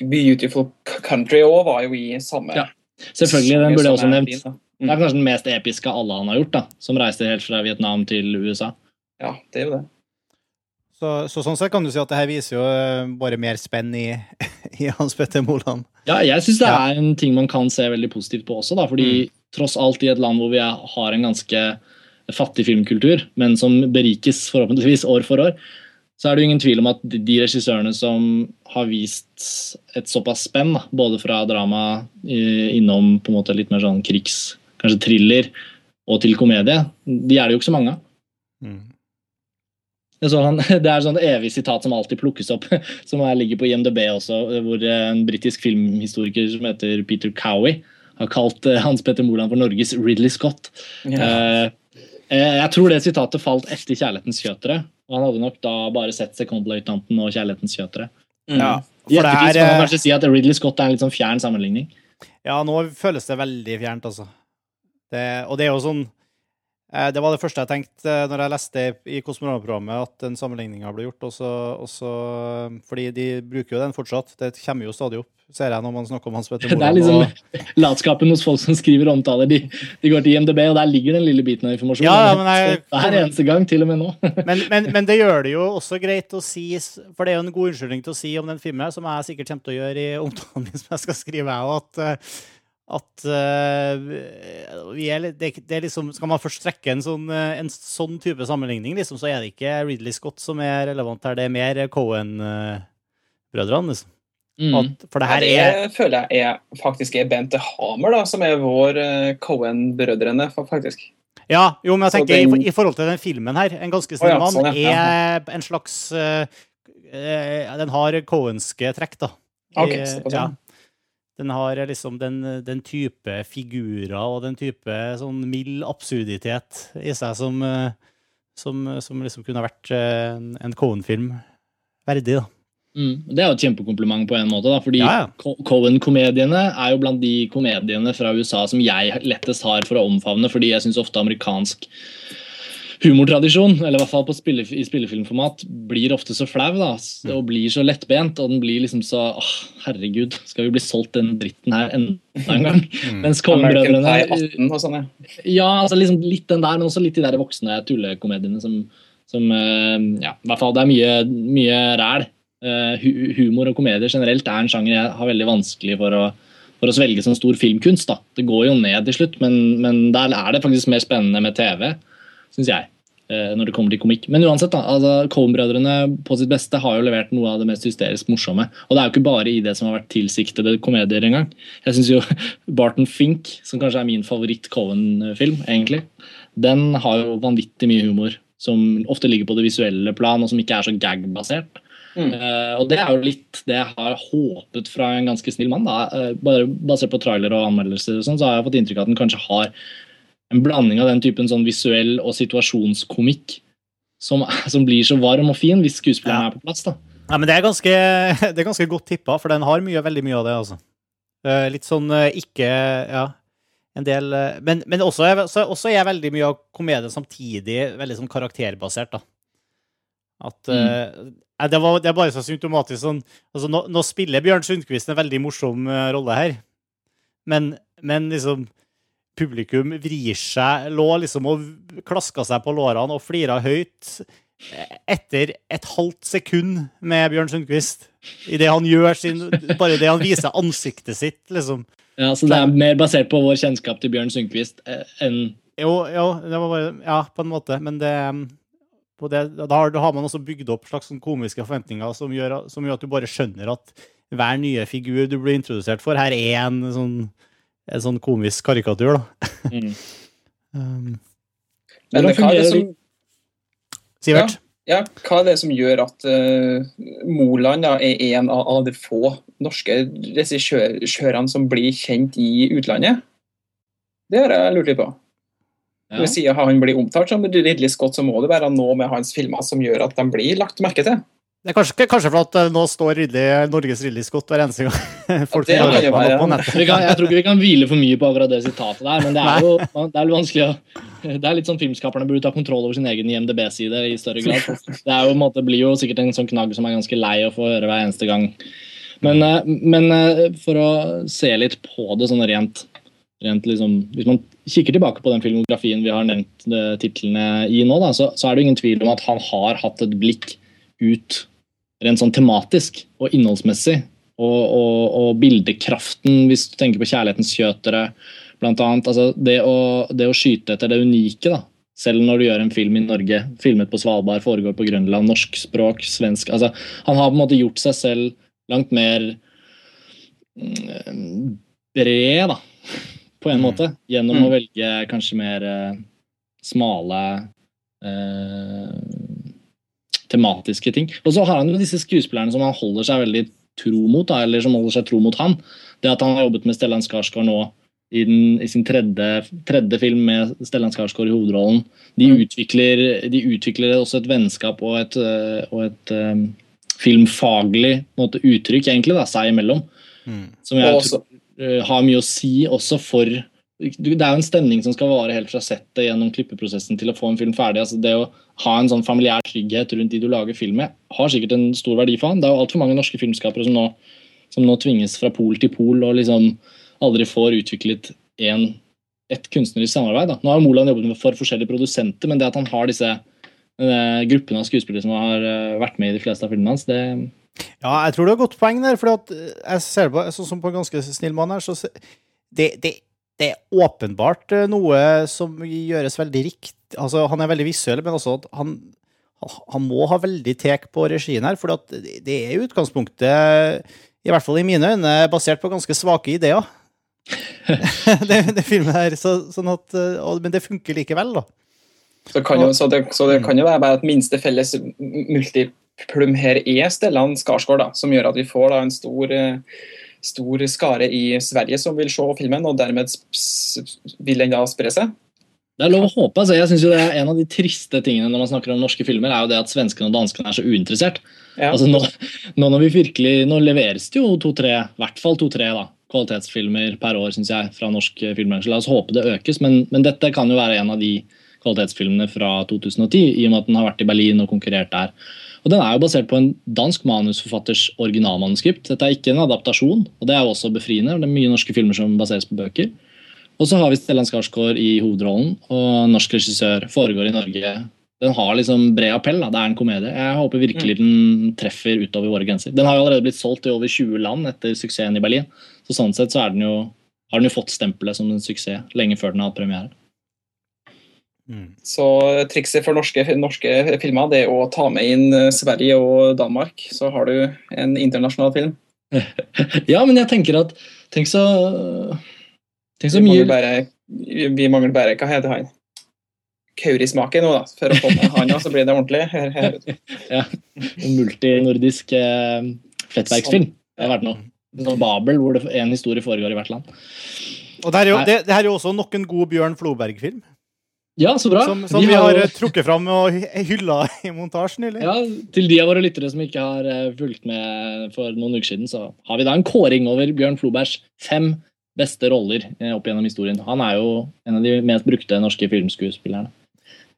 Beautiful Country òg var jo i samme Ja, Selvfølgelig, den burde jeg også nevnt, nevnt. Det er kanskje den mest episke av alle han har gjort, da, som reiste helt fra Vietnam til USA. Ja, det er jo det. så, så sånn sett kan du si at det her viser jo eh, bare mer spenn i, <laughs> i Hans Petter Moland. Ja, jeg syns det Ja. er en ting man kan se veldig positivt på også, da, fordi tross alt i et land hvor vi er, har en ganske fattig filmkultur, men som berikes forhåpentligvis år for år, så er det jo ingen tvil om at de- de regissørene som har vist et såpass spenn, da, både fra drama eh, innom på en måte litt mer sånn krigs, kanskje thriller, og til komedie, de er det jo ikke så mange av. Mm. så han, <laughs> det er sånn evig sitat som alltid plukkes opp, <laughs> som er, ligger på IMDb også, hvor eh, en britisk filmhistoriker som heter Peter Cowie har kalt eh, Hans Petter Moland for Norges Ridley Scott. Ja. Eh, jeg tror det sitatet falt etter 'Kjærlighetens kjøtere'. Og han hadde nok da bare sett 'Sekondløytnanten' og 'Kjærlighetens kjøtere'. Mm. Ja, I ettertid er kan man kanskje si at Ridley Scott er en litt sånn fjern sammenligning. Ja, nå føles det veldig fjernt, altså. Det, og det er jo sånn Eh, Det var det første jeg tenkte eh, når jeg leste i Kosmonauta-programmet at den sammenligninga ble gjort. Også, også, fordi de bruker jo den fortsatt. Det kommer jo stadig opp, ser jeg når man snakker om Hans Petter <laughs> Det er liksom og- latskapen hos folk som skriver omtaler. De, de går til IMDb, og der ligger den lille biten av informasjon. Ja, ja, men jeg- Hver eneste gang, til og med nå. <laughs> men, men, men det gjør det jo også greit å si, for det er jo en god unnskyldning til å si om den filmen, som jeg sikkert kommer til å gjøre i omtalen min som jeg skal skrive, at, eh, at uh, vi er, litt- det, er det er liksom, Skal man først trekke en sånn, eh, en sånn type sammenligning, liksom, så er det ikke Ridley Scott som er relevant her, det er mer Cohen-brødrene. Liksom. Mm. At- For det her det er føler jeg er, faktisk er Bente Hamer, da, som er vår uh, Cohen-brødrene, faktisk. Ja, jo, men jeg tenker den- i, i forhold til den filmen her, En ganske snill ja, mann, sånn, ja. er en slags uh, eh, Den har cohenske trekk, da. I- såpass, ja. ja. Den har liksom den, den type figurer og den type sånn mild absurditet i seg som, eh, som, som liksom kunne vært eh, en, en Cohen-film verdig, da. Mm. Det er jo et kjempekompliment på en måte, da, fordi ja, ja. Cohen-komediene er jo blant de komediene fra USA som jeg lettest har for å omfavne, fordi jeg syns ofte amerikansk humortradisjon, eller i hvert fall på spille, i spillefilmformat, blir ofte så flau da, og blir så lettbent, og den blir liksom så åh, herregud, skal vi bli solgt den dritten her enda en gang? Mens 18 og sånn, ja. Ja, altså liksom litt den der, men også litt de der voksne tullekomediene som, som eh, Ja, i hvert fall det er mye, mye ræl. Eh, humor og komedier generelt er en sjanger jeg har veldig vanskelig for å, for å svelge som stor filmkunst. da. Det går jo ned til slutt, men, men der er det faktisk mer spennende med TV, syns jeg. Eh, Når det kommer til komikk. Men uansett, da, altså, Coen-brødrene på sitt beste har jo levert noe av det mest hysterisk morsomme. Og det er jo ikke bare i det som har vært tilsiktede komedier engang. Jeg syns jo <laughs> Barton Fink, som kanskje er min favoritt-Coen-film, egentlig, den har jo vanvittig mye humor som ofte ligger på det visuelle plan, og som ikke er så gag-basert. Mm. Uh, og det er jo litt det jeg har håpet fra en ganske snill mann. Da. uh, bare Basert på trailer og anmeldelser, og sånn, så har jeg fått inntrykk av at den kanskje har en blanding av den typen sånn visuell og situasjonskomikk som, som blir så varm og fin hvis skuespilleren Ja. er på plass. da. Ja, men det er ganske, <laughs> det er ganske godt tippa, for den har mye, veldig mye av det, altså. Eh, Litt sånn eh, ikke Ja, en del eh, Men, men også, er, så, også er veldig mye av komedien samtidig veldig sånn karakterbasert, da. At mm. uh, det, var, det er bare så symptomatisk sånn altså, nå, nå spiller Bjørn Sundquist en veldig morsom rolle her, men, men liksom Publikum vrir seg, lå liksom og klaska seg på lårene og flira høyt etter et halvt sekund med Bjørn Sundquist. I det han gjør sin Bare det han viser ansiktet sitt, liksom. Ja, så det er mer basert på vår kjennskap til Bjørn Sundquist eh, enn Jo, jo, det var bare Ja, på en måte, men det på det, da, har, da har man også bygd opp slags sånn komiske forventninger som gjør, som gjør at du bare skjønner at hver nye figur du blir introdusert for, her er en sånn, en sånn komisk karikatur, da. mm. <laughs> Um, Men hva er det som, Sivert? ja, hva er det som gjør at uh, Moland da, er en av, av de få norske regissørene som blir kjent i utlandet? Det har jeg lurt litt på. Ja. Sier han blir omtalt som Ridley Scott, så må det være noe med hans filmer som gjør at de blir lagt merke til. Det er kanskje, kanskje for at eh, nå står Ridley, Norges Ridley-skott hver eneste gang <laughs> folk det får kan være, på nettet. Kan, jeg tror ikke vi kan hvile for mye på akkurat det sitatet der, men det er jo det er vanskelig å Det er litt sånn filmskaperne burde ta kontroll over sin egen IMDb-side i større grad. Det jo, måte, blir jo sikkert en sånn knagg som er ganske lei å få høre hver eneste gang. Men, eh, men eh, for å se litt på det sånn rent, rent liksom, Hvis man kikker tilbake på den filmografien vi har nevnt titlene i nå, da, så, så er det ingen tvil om at han har hatt et blikk ut rent sånn tematisk og innholdsmessig. Og, og, og bildekraften, hvis du tenker på Kjærlighetens kjøtere, blant annet. Altså det, å, det å skyte etter det unike, da. Selv når du gjør en film i Norge, filmet på Svalbard, foregår på Grønland, norsk språk, svensk altså, Han har på en måte gjort seg selv langt mer mm, bred, da, på en Mm. måte, gjennom Mm. å velge kanskje mer eh, smale eh, tematiske ting. Og så har han jo disse skuespillerne som han holder seg veldig tro mot, da, eller som holder seg tro mot han. Det at han har jobbet med Stellan Skarsgård nå i, den, i sin tredje, tredje film med Stellan Skarsgård i hovedrollen. De, Mm. utvikler, de utvikler også et vennskap og et, øh, og et um, filmfaglig måte, uttrykk egentlig da, seg imellom. Mm. Som jeg også. tror øh, har mye å si også for Det er jo en stemning som skal vare helt fra settet gjennom klippeprosessen til å få en film ferdig. altså Det å ha en sånn familiær trygghet rundt de du lager film med, har sikkert en stor verdi for han. Det er jo altfor mange norske filmskapere som nå, som nå tvinges fra pol til pol og liksom aldri får utviklet en, et kunstnerisk samarbeid. Da. Nå har Moland jobbet for forskjellige produsenter, men det at han har disse uh, gruppene av skuespillere som har uh, vært med i de fleste av filmene hans, det Ja, jeg tror du har godt poeng der, for jeg ser på, sånn som på en ganske snill mann her, så det, det det er åpenbart eh, noe som gjøres veldig riktig. Altså, han er veldig visuell, men også at han, han må ha veldig tek på regien her. For det er i utgangspunktet, i hvert fall i mine øyne, basert på ganske svake ideer. <laughs> det, det filmet her, så, sånn at, og, Men det funker likevel, da. Så, jo, så, det, så det, kan jo være bare at minste felles multiplum her er Stellan Skarsgård, da, som gjør at vi får da, en stor eh, stor skare i Sverige som vil se filmen, og dermed vil den da spre seg. Det er lov å håpe. altså jeg synes jo det er En av de triste tingene når man snakker om norske filmer, er jo det at svenskene og danskene er så uinteressert. Ja. Altså nå, nå, når vi virkelig, nå leveres det jo to-tre, i hvert fall to-tre kvalitetsfilmer per år synes jeg, fra norsk filmbransje. La oss håpe det økes, men, men, dette kan jo være en av de kvalitetsfilmene fra 2010, i og med at den har vært i Berlin og konkurrert der. Og Den er jo basert på en dansk manusforfatters originalmanuskript. Dette er ikke en adaptasjon, og det er jo også befriende. Det er mye norske filmer som baseres på bøker. Og så har vi Stellan Skarsgård i hovedrollen, og norsk regissør foregår i Norge. Den har liksom bred appell. Da. Det er en komedie. Jeg håper virkelig mm. den treffer utover våre grenser. Den har jo allerede blitt solgt i over 20 land etter suksessen i Berlin. Så sånn sett så den jo, har den jo fått stempelet som en suksess lenge før den har hatt premiere. Mm. Så trikset for norske, norske, filmer det er å ta med inn eh, Sverige og Danmark. Så har du en internasjonal film. <laughs> ja, men jeg tenker at Tenk så, tenk så vi mye bare, Vi mangler bare Hva heter han? Kaurismake nå, da. For å få med han, så blir det ordentlig. Her, her. <laughs> ja. Multinordisk eh, flettverksfilm. Det har vært noe. Sånn Babel, hvor det, en historie foregår i hvert land. Og det, er jo, det, det her er jo også nok en god Bjørn Floberg-film. Ja, så bra. Som, som vi, vi, har jo... trukket fram og hylla <laughs> i montasjen nylig. Ja, Til de av våre lyttere som ikke har eh, fulgt med for noen uker siden, så har vi da en kåring over Bjørn Flobergs fem beste roller eh, opp gjennom historien. Han er jo en av de mest brukte norske filmskuespillerne.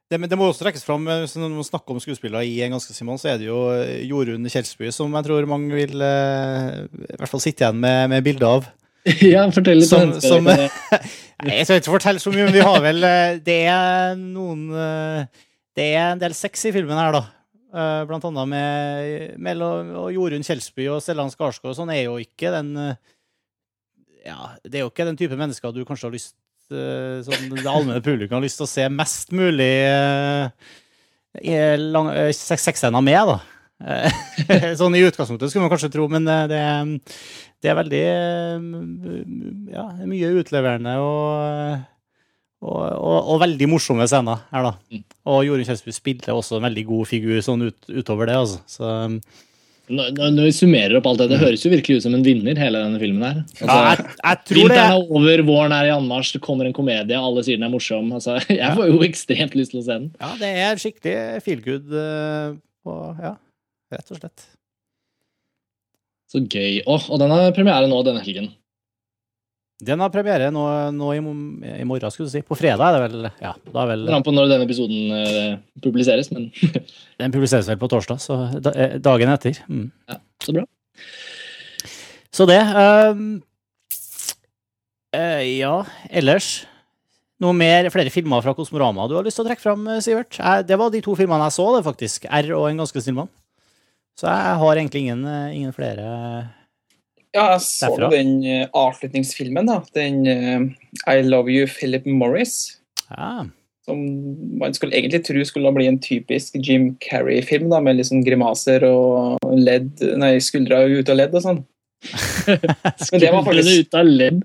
Det, det, må også trekkes fram, eh, Når man snakker om skuespillere i En ganske Simon, så er det jo Jorunn Kjelsby som jeg tror mange vil i hvert fall sitte igjen med, med bilde av. <laughs> Ja, fortell litt. Som, som, <laughs> jeg skal ikke fortelle så mye, men vi har vel eh, Det er noen eh, Det er en del sex i filmen her, da. Eh, blant annet med Mel og Jorunn Kjelsby og Stellan Skarsgård. Sånn er jo ikke den Ja, det er jo ikke den type mennesker du kanskje har lyst Som det allmenne publikum har lyst til å se mest mulig sexscener med, da. <laughs> sånn i utgangspunktet skulle man kanskje tro, men det, det er veldig Ja, mye utleverende og, og, og, og veldig morsomme scener her, da. Mm. Og Jorunn Kjelsby spiller også en veldig god figur sånn ut, utover det, altså. Så når, når, vi summerer opp alt det, det høres jo virkelig ut som en vinner, hele denne filmen her. Altså, ja, jeg, jeg tror Vinteren er over, våren er i anmarsj, det kommer en komedie, alle sier den er morsom. Altså, <laughs> jeg får jo ekstremt lyst til å se den. Ja, det er skikkelig feel good, Og, ja, rett og slett. Så gøy. Oh, og den har premiere nå denne helgen. Den har premiere nå, nå i, i, morgen, skulle du si. På fredag er det vel? Ja, da er vel... Det på når denne episoden uh, publiseres, men <laughs> Den publiseres vel på torsdag, så da, eh, dagen etter. Mm. Ja, Så bra. Så det. Um, uh, ja, ellers noe mer, flere filmer fra Kosmorama du har lyst til å trekke fram, Sivert? det var de to filmene jeg så, det faktisk. R og En ganske snill mann. Så jeg har egentlig ingen, eh, ingen flere Ja, jeg så derfra. den uh, avslutningsfilmen, da. Den uh, I Love You, Philip Morris. Ja. Som man skulle egentlig tro skulle bli en typisk Jim Carrey-film, da, med liksom grimaser og ledd, nei, skuldre ut av ledd og sånn. <laughs> Men det var faktisk ut av ledd.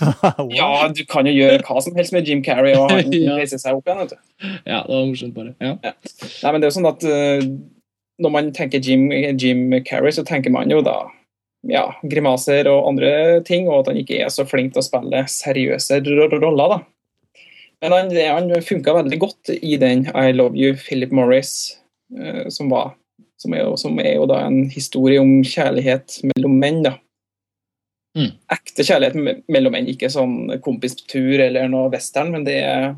<laughs> ja, du kan jo gjøre hva som helst med Jim Carrey og han <laughs> reiser seg opp igjen. vet du. Ja, det var morsomt, bare. Ja. Ja. Nei, men det er jo sånn at uh, når man tenker Jim, Jim Carrey, så tenker man jo da ja, grimaser og andre ting, og at han ikke er så flink til å spille seriøse roller. da. Men han, han funka veldig godt i den I Love You, Philip Morris, uh, som, var, som, er som, er jo, da en historie om kjærlighet mellom menn. da. Mm. ekte kjærlighet mellom menn. Ikke sånn kompistur eller noe western, men det er-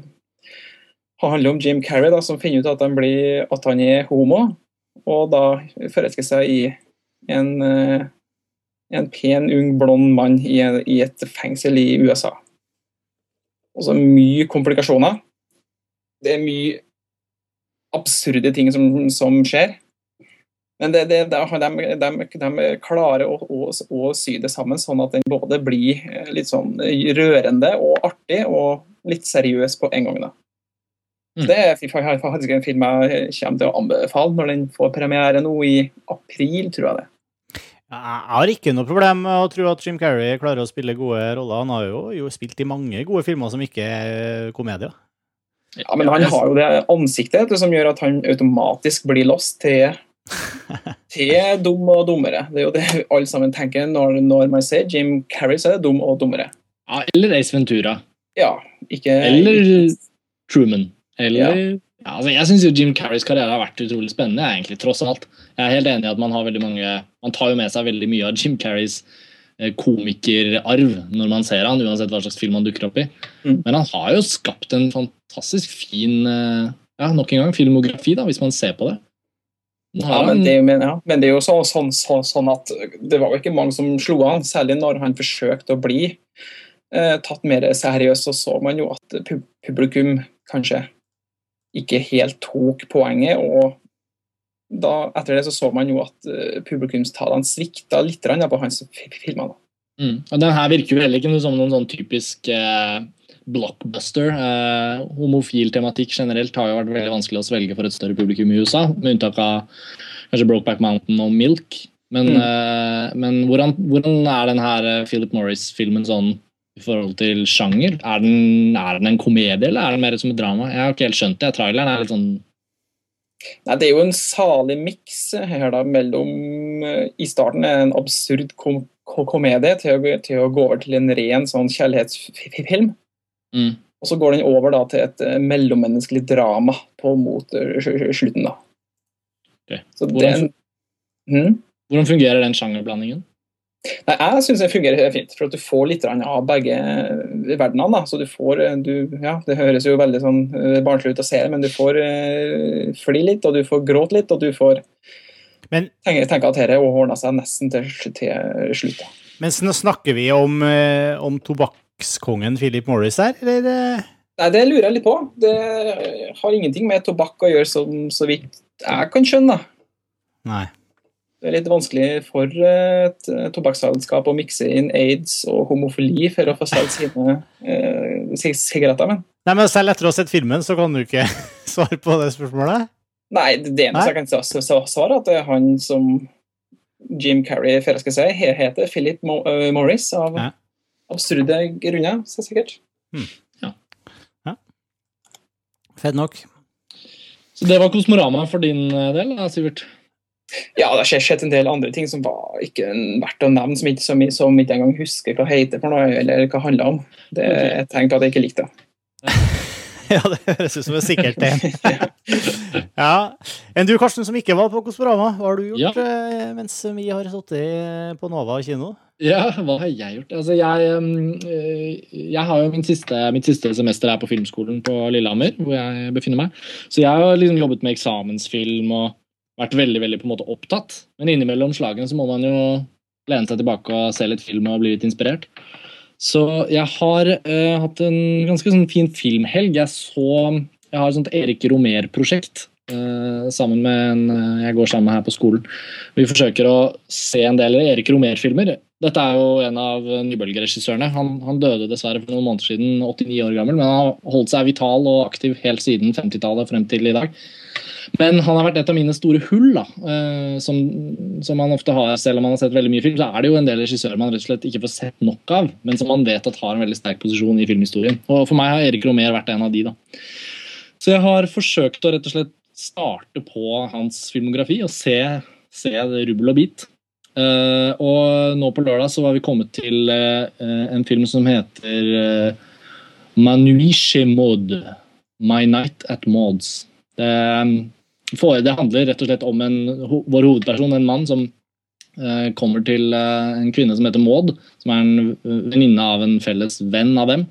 handler om Jim Carrey, da, som finner ut at han, blir, at han er homo, og da forelsker seg i en, eh, en pen, ung, blond mann i, i et fengsel i USA. Og så mye komplikasjoner. Det er mye absurde ting som, som skjer. Men det, det, det, de, de, de klarer å, å, å sy det sammen sånn at den både blir eh, litt sånn rørende og artig, og litt seriøs på en gang. da. Mm. Det er faktisk en film jeg kommer til å anbefale når den får premiere nå i april, tror jeg det. Jeg har ikke noe problem med å tro at Jim Carrey klarer å spille gode roller. Han har jo, jo spilt i mange gode filmer som ikke er komedier. Ja, Men han har jo det ansiktet som gjør at han automatisk blir lost til, <laughs> til dum og dummere. Det er jo det alle sammen tenker når, når man sier Jim Carrey, så er det dum og dummere. Ja, eller Ace Ventura. Ja, ikke Eller Truman. Eller ja. altså, Jeg syns Jim Carreys karriere har vært utrolig spennende. Egentlig, tross alt. Jeg er helt enig i at man har veldig mange Man tar jo med seg veldig mye av Jim Carreys eh, komikerarv når man ser han, uansett hva slags film han dukker opp i. Mm. Men han har jo skapt en fantastisk fin eh, ja, nok en gang filmografi, da, hvis man ser på det. Ja, men det, men, ja. men det er jo så, sånn, så, sånn at det var jo ikke mange som slo han, særlig når han forsøkte å bli eh, tatt mer seriøst. Så så man jo at pu- publikum kanskje ikke helt tok poenget. og da, etter det så så man jo at eh, publikumstallene svikta litt på hans filmer. Mm. Og den her virker jo heller ikke som noen sånn typisk eh, blockbuster. Eh, homofil tematikk generelt har jo vært veldig vanskelig å svelge for et større publikum i USA, med unntak av kanskje Brokeback Mountain og Milk. Men, Mm. eh, men hvordan, hvordan er den her eh, Philip Morris-filmen sånn i forhold til sjanger? Er den, er den en komedie, eller er den mer som et drama? Jeg har ikke helt skjønt det. Traileren er litt sånn Nei, Det er jo en salig miks her da, mellom eh, I starten en absurd kom ko- komedie til å, til å gå over til en ren sånn kjærlighetsfilm. mm. Og så går den over da til et eh, mellommenneskelig drama på mot eh, sl- sl- slutten. da. Okay. Så Hvordan den, hmm? Hvordan fungerer den sjangerblandingen? Nei, Jeg syns det fungerer fint, for at du får litt av begge verdenene. da, så du får, eh, du, ja, Det høres jo veldig sånn eh, barnslig ut å se det, men du får uh, fly litt, og du får gråte litt, og du får Men- tenke, tenke at dette ordna seg nesten til, til slutt. da. Mens nå snakker vi om, om tobakkskongen Philip Morris her, eller? Nei, Det lurer jeg litt på. Det har ingenting med tobakk å gjøre, som, så vidt jeg kan skjønne. da. Nei. Det er litt vanskelig for et eh, tobakksselskap å mikse inn aids og homofili for å få solgt sine eh, sig- sigaretter. Men Nei, men selv etter å ha sett filmen, så kan du ikke <laughs> svare på det spørsmålet? nei, det eneste jeg kan svare, at det er han som Jim Carrey forelsker skal si, he- heter Philip Mo uh, Morris, av Ja. absurde grunner, så sikkert. Fett nok. Så det var Kosmorama for din eh, del, da, Sivert? Ja, det har skjedd- en del andre ting som var ikke verdt å nevne, som ikke, som, som ikke engang husker hva heter for noe, eller hva handler om. Det er et tegn på at jeg ikke likte det. <laughs> Ja, det høres ut som et sikkert tegn. <laughs> ja. Enn du, Karsten, som ikke var på Kosmorama, hva har du gjort ja. mens vi har sittet på Nova kino? Ja, hva har jeg gjort? Altså, jeg, um, eh, jeg har jo min siste, mitt siste semester her på filmskolen på Lillehammer, hvor jeg befinner meg. Så jeg har liksom jobbet med eksamensfilm og vært veldig veldig på en måte opptatt. Men innimellom slagene så må man jo lene seg tilbake og se litt film og bli litt inspirert. Så jeg har uh, hatt en ganske sånn fin filmhelg. Jeg så Jeg har et sånt Erik Romer-prosjekt uh, sammen med en eh, jeg går sammen med her på skolen. Vi forsøker å se en del Erik Romer-filmer. Dette er jo en av nybølgeregissørene. Han, han døde dessverre for noen måneder siden, 89 år gammel, men han har holdt seg vital og aktiv helt siden 50-tallet frem til i dag. Men han har vært et av mine store hull, da, eh, som, som man ofte har. Selv om man har sett veldig mye film, så er det jo en del regissører man rett og slett ikke får sett nok av, men som man vet at har en veldig sterk posisjon i filmhistorien. Og For meg har Erik Romer vært en av de. da. Så jeg har forsøkt å rett og slett starte på hans filmografi og se, se rubbel og bit. Uh, og nå på lørdag så var vi kommet til uh, en film som heter uh, Manuiche Maud. My Night at Mauds. Det, det handler rett og slett om en, vår hovedperson, en mann som eh, kommer til eh, en kvinne som heter Maud, som er en venninne av en felles venn av dem.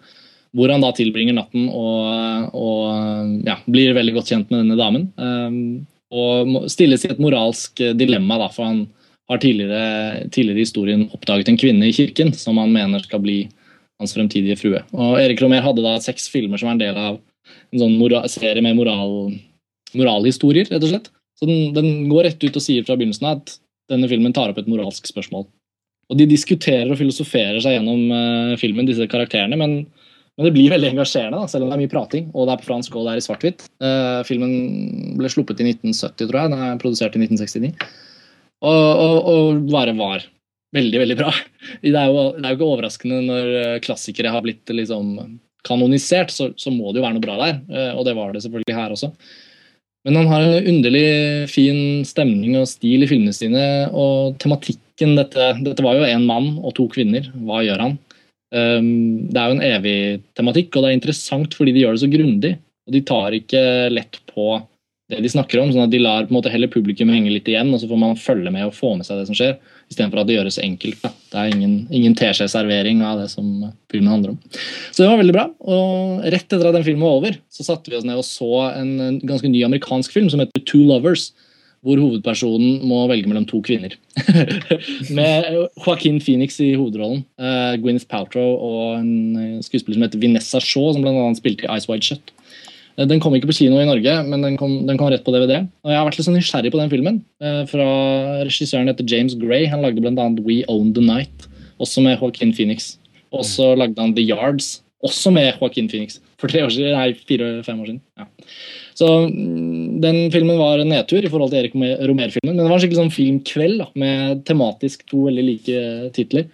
Hvor han da tilbringer natten og, og ja, blir veldig godt kjent med denne damen. Um, og stilles i et moralsk dilemma, da, for han har tidligere, tidligere i historien oppdaget en kvinne i kirken som han mener skal bli hans fremtidige frue. Og Erik Romer hadde da seks filmer som er en del av en sånn mora serie med moral, moralhistorier, rett og slett. Så den, den går rett ut og sier fra begynnelsen av at denne filmen tar opp et moralsk spørsmål. Og de diskuterer og filosoferer seg gjennom uh, filmen, disse karakterene, men, men det blir veldig engasjerende, da, selv om det er mye prating, og det er på fransk og det er i svart-hvitt. Uh, filmen ble sluppet i 1970, tror jeg. Den er produsert i 1969. Og, og, og bare var veldig, veldig bra. Det er jo, det er jo ikke overraskende når eh, klassikere har blitt liksom kanonisert, så, så må det jo være noe bra der. Uh, Og det var det selvfølgelig her også. Men han har en underlig fin stemning og stil i filmene sine, og tematikken dette, dette var jo en mann og to kvinner. Hva gjør han? Um, det er jo en evig tematikk, og det er interessant fordi de gjør det så grundig. Og de tar ikke lett på det de snakker om, sånn at de lar på en måte heller publikum henge litt igjen, og så får man følge med og få med seg det som skjer, istedenfor at det gjøres enkelt. Da. Det er ingen, ingen teskjeservering av det som filmen handler om. Så det var veldig bra. Og rett etter at den filmen var over, så satte vi oss ned og så en, en ganske ny amerikansk film som heter Two Lovers. Hvor hovedpersonen må velge mellom to kvinner. <laughs> Med Joaquin Phoenix i hovedrollen. Uh, Gwyneth Paltrow og en skuespiller som heter Vinessa Shaw, som bl.a. spilte i Ice Wide Shut. Eh, Den kom ikke på kino i Norge, men den kom, den kom rett på DVD. Og Jeg har vært litt sånn nysgjerrig på den filmen. eh, Fra regissøren heter James Gray. Han lagde bl.a. We Own The Night, også med Joaquin Phoenix. Og så lagde han The Yards, også med Joaquin Phoenix. For tre år siden, nei, fire-fem år siden. Ja. Så mm, den filmen var en nedtur i forhold til Erik Romer-filmen. Men det var en skikkelig sånn filmkveld da, med tematisk to veldig like titler.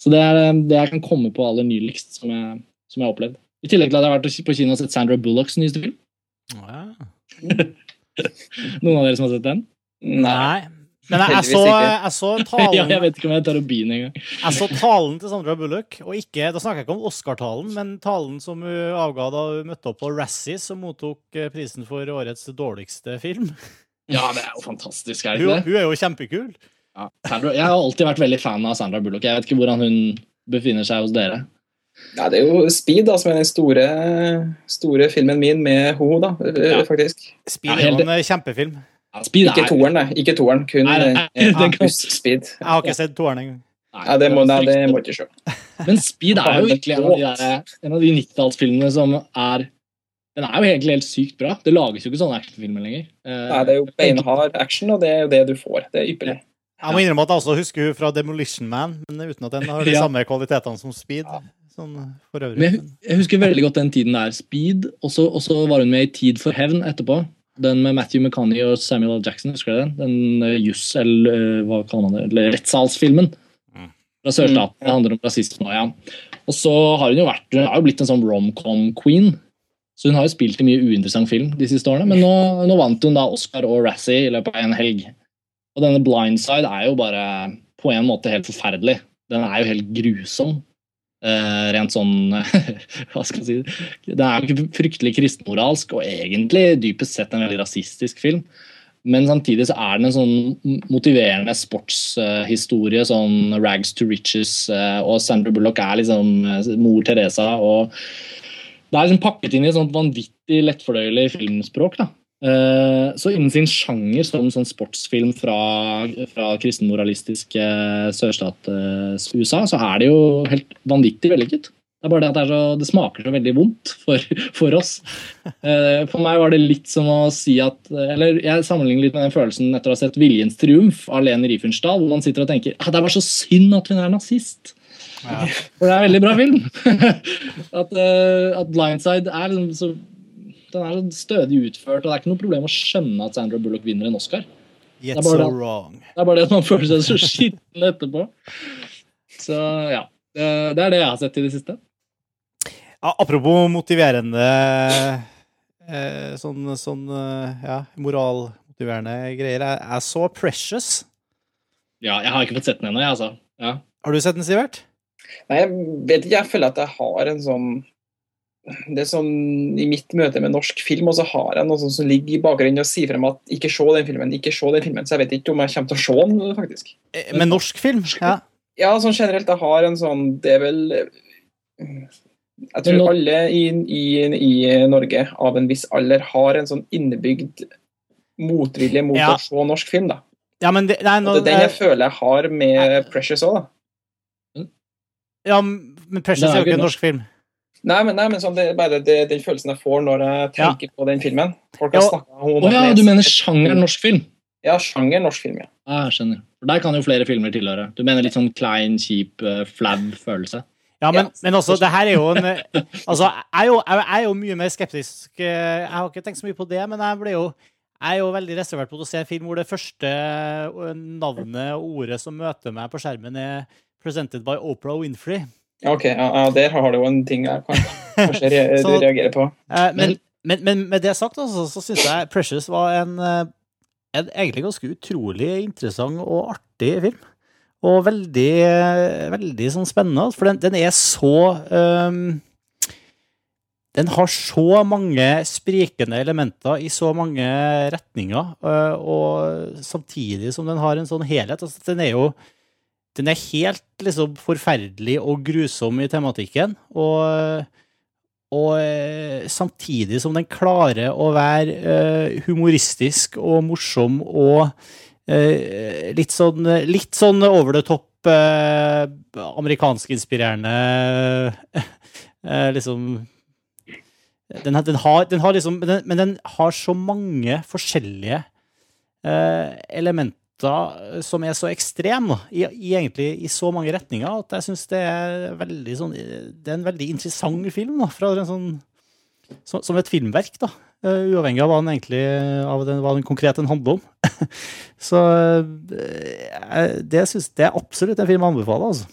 Så det er eh, det jeg kan komme på aller nyligst som jeg, som jeg har opplevd. I tillegg til at jeg har vært på kino og sett Sandra Bullocks nyeste film. Ja. <laughs> Noen av dere som har sett den? Nei. Men jeg, jeg, så, jeg så <laughs> Ja, jeg vet ikke om jeg tar opp begynner engang. Jeg så talen til Sandra Bullock, og ikke, da snakker jeg ikke om Oscar-talen, men talen som hun avga da hun møtte opp på Razzie, som mottok eh, prisen for årets dårligste film. Ja, det er jo fantastisk. er Hun, det? hun er jo kjempekul. Ja. Sandra, jeg har alltid vært veldig fan av Sandra Bullock. Jeg vet ikke hvordan hun befinner seg hos dere. Ja, det er jo Speed da, som er den store, store filmen min med ho, da, Ja. faktisk. Speed er jo en eh, kjempefilm. Ja, Speed Ikke er- toeren, da. Ikke toeren, kun Nei, nei, nei, eh, <laughs> den kan- Speed. Jeg har ikke sett toeren engang. Nei, Ja, det må, nei, det må ikke se. <laughs> Men Speed er jo virkelig en av de, <laughs> der, en av de 90-tallsfilmene som er Den er jo egentlig helt sykt bra. Det lages jo ikke sånne actionfilmer lenger. Eh, Nei, det er jo beinhard action, og det er jo det du får. Det er ypperlig. Jeg må innrømme at jeg også husker hun fra Demolition Man, men uten at den har de Ja. samme kvalitetene som Speed. Sånn for øvrig. Men jeg, jeg husker veldig godt den tiden der. Speed, og så var hun med i Tid for hevn etterpå. Den med Matthew McCanny og Samuel L. Jackson, husker du den? Den uh, juss, eller uh, hva kaller man det, eller rettssalsfilmen Mm. fra sørstaten. Det handler om rasisme nå, ja. Og så har hun jo vært, hun har jo blitt en sånn romcom-queen. Så hun har jo spilt i mye uinteressant film de siste årene, men nå, nå vant hun da Oscar og Razzie i løpet av en helg. Og denne Blindside er jo bare på en måte helt forferdelig. Den er jo helt grusom. Eh, rent sånn <laughs> Hva skal jeg si Det er jo ikke fryktelig kristenmoralsk og egentlig dypest sett en veldig rasistisk film. Men samtidig så er den en sånn motiverende sportshistorie, sånn rags to riches, Uh, og Sandra Bullock er liksom eh, mor Teresa. og Det er liksom pakket inn i et sånt vanvittig lettfordøyelig filmspråk. da. Eh, Så innen sin sjanger som sånn sportsfilm fra, fra kristenmoralistiske eh, sørstat-USA, så er det jo helt vanvittig vellykket. Det er bare det at det, så, det smaker så veldig vondt for, <laughs> for oss. Eh, For meg var det litt som å si at Eller jeg sammenligner litt med den følelsen etter å ha sett 'Viljens triumf' av Lene Riefenstahl, hvor man sitter og tenker ah, det var så synd at hun er nazist. Ja. For det er en veldig bra film. <laughs> at, eh, at 'Blindside' er liksom så den er så stødig utført, og det er ikke noe problem å skjønne at Sandra Bullock vinner en Oscar. Yet Det er so wrong. Det er bare det at man føler seg så skitten etterpå. Så ja. Det det er det jeg har sett i det siste. Ja, apropos motiverende eh, sånn, sånn eh, ja, moralmotiverende greier. Jeg, jeg så Precious. Ja, jeg har ikke fått sett den ennå, jeg, altså. Ja. Har du sett den, Sivert? Nei, jeg vet ikke. Jeg føler at jeg har en sånn det er sånn, I mitt møte med norsk film og så har jeg noe sånt som ligger i bakgrunnen og sier frem at ikke se den filmen, ikke se den filmen. Så jeg vet ikke om jeg kommer til å se den, faktisk. Eh, Med norsk film? Ja. Ja, sånn generelt. Jeg har en sånn Det er vel Jeg tror nå- alle i, i, i Norge av en viss alder har en sånn innebygd motvilje mot Ja. å se norsk film. da. ja, men det, nei, nå, det er den jeg eh, føler jeg har med Precious òg, da. ja, men Precious er jo ikke ikke en norsk film. Nei, men, nei, men sånn, det er bare det, den følelsen jeg får når jeg tenker på den filmen. Folk har Ja. om Å ja, du mener sjangeren norsk film? Ja, sjanger norsk film, ja. Ah, jeg skjønner. For Der kan jo flere filmer tilhøre. Du mener litt sånn klein, kjip, uh, flau følelse? Ja, men, men også, det her er jo en eh, Altså, jeg er jo, jeg er jo mye mer skeptisk. eh, Jeg har ikke tenkt så mye på det, men jeg ble jo jeg er jo veldig reservert på å se en film hvor det første eh, navnet og ordet som møter meg på skjermen, er 'presented by Oprah Winfrey'. Ok, ja, Der har du jo en ting jeg kan kanskje re <laughs> Så- reagere på. Eh, men, Men- men, med det sagt, altså, så syns jeg 'Precious' var en, eh, en egentlig ganske utrolig interessant og artig film. Og veldig, eh, veldig sånn spennende, altså, for den, den er så um, Den har så mange sprikende elementer i så mange retninger, og samtidig som den har en sånn helhet. Altså, den er jo den er helt liksom forferdelig og grusom i tematikken, og og eh, samtidig som den klarer å være uh, humoristisk og morsom og uh, litt sånn litt sånn over the top uh, amerikanskinspirerende liksom den, den, har, den har liksom den, Men den har så mange forskjellige eh, elementer som er så ekstreme, i, i, egentlig i så mange retninger, at jeg syns det sånn Det er en veldig interessant film, da, fra en sånn som, som et filmverk, da. Uh, uavhengig av hva den egentlig av den, hva den konkret den handler om. <laughs> så uh, det, synes, jeg absolutt en film anbefaler, altså.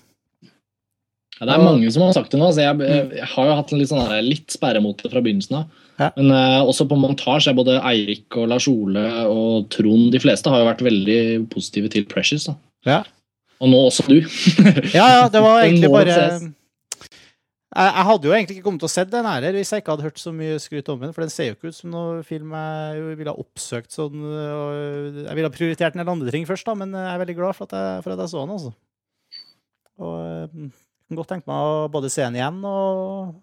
Ja, det er mange som har sagt det nå. Så jeg, jeg har jo hatt en litt, sånn her, litt sperre mot det fra begynnelsen av. Ja. Men uh, også på montasje er både Eirik og Lars Ole og Trond De fleste har jo vært veldig positive til Precious. da. Ja. Og nå også du. <laughs> Ja, ja, det var <laughs> egentlig bare jeg, jeg hadde jo egentlig ikke kommet til å se den her hvis jeg ikke hadde hørt så mye skryt om den, for den ser jo ikke ut som noen film jeg ville ha oppsøkt sånn Jeg ville ha prioritert en del andre ting først, da, men jeg er veldig glad for at jeg, for at jeg så den, altså. Og eh, jeg kan godt tenke meg å både se den igjen og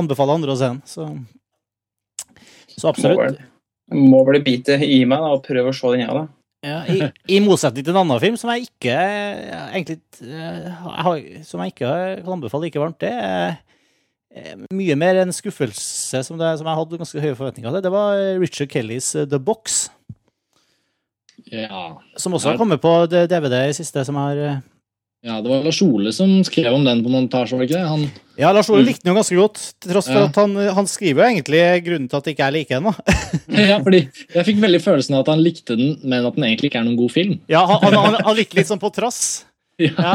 anbefale andre å se den. Så, så Må absolutt. vel, må vel bite i meg da, og prøve å se den, jeg, da. Ja, i, I motsetning til en annen film som jeg ikke egentlig eh, har, Som jeg ikke kan anbefale like varmt, det er eh, mye mer en skuffelse som, det, som jeg hadde ganske høye forventninger til. Det var Richard Kellys eh, The Box, Ja. som også har kommet på DVD i siste. som har eh, ja, det var Lars Ole som skrev om den på montasje, var det ikke det? Han, Ja, Lars Ole Mm. likte den jo ganske godt, til tross for Ja. at han, han skriver jo egentlig grunnen til at det ikke er like da. <laughs> ja, fordi Jeg fikk veldig følelsen av at han likte den, men at den egentlig ikke er noen god film. Ja, han, han, han, likte litt sånn på trass. <laughs> Ja. Ja.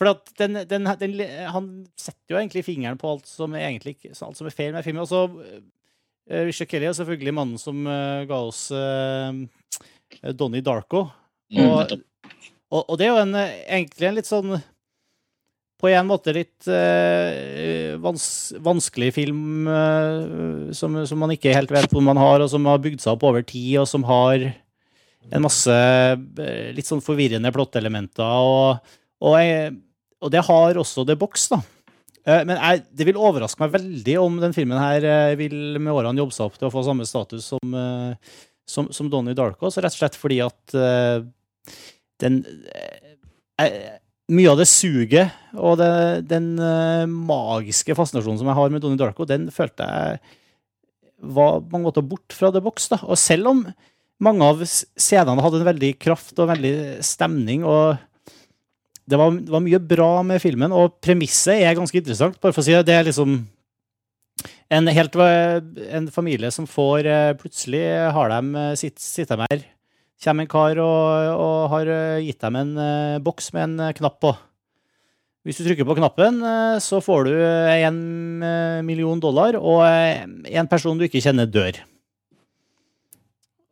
For at den, den, den, han setter jo egentlig fingeren på alt som er, egentlig, alt som er feil med filmen. Og så uh, Richard Kelly er selvfølgelig mannen som uh, ga oss uh, Donnie Darko. Mm, Og, nettopp. Og, og det er jo en, eh, egentlig en litt sånn På en måte litt eh, vans, vanskelig film eh, som, som man ikke helt vet hvor man har, og som har bygd seg opp over tid, og som har en masse eh, litt sånn forvirrende plottelementer. Og, og, og det har også The Box, da. Eh, Men jeg, det vil overraske meg veldig om den filmen her eh, vil med årene jobbe seg opp til å få samme status som, som, som Donnie Darko. Så rett og slett fordi at den eh, eh, Mye av det suget og det, den eh, magiske fascinasjonen som jeg har med Donnie Darko, den følte jeg var på mange måter bort fra The Box. da. Og selv om mange av scenene hadde en veldig kraft og veldig stemning, og det var, det var mye bra med filmen, og premisset er ganske interessant. bare for å si Det Det er liksom en, helt, en familie som får eh, Plutselig har de eh, sitt, sitter de her kommer en kar og, og har eh, gitt dem en uh, boks med en eh, knapp på. Hvis du trykker på knappen, uh, så får du en million dollar, og en person du ikke kjenner, dør.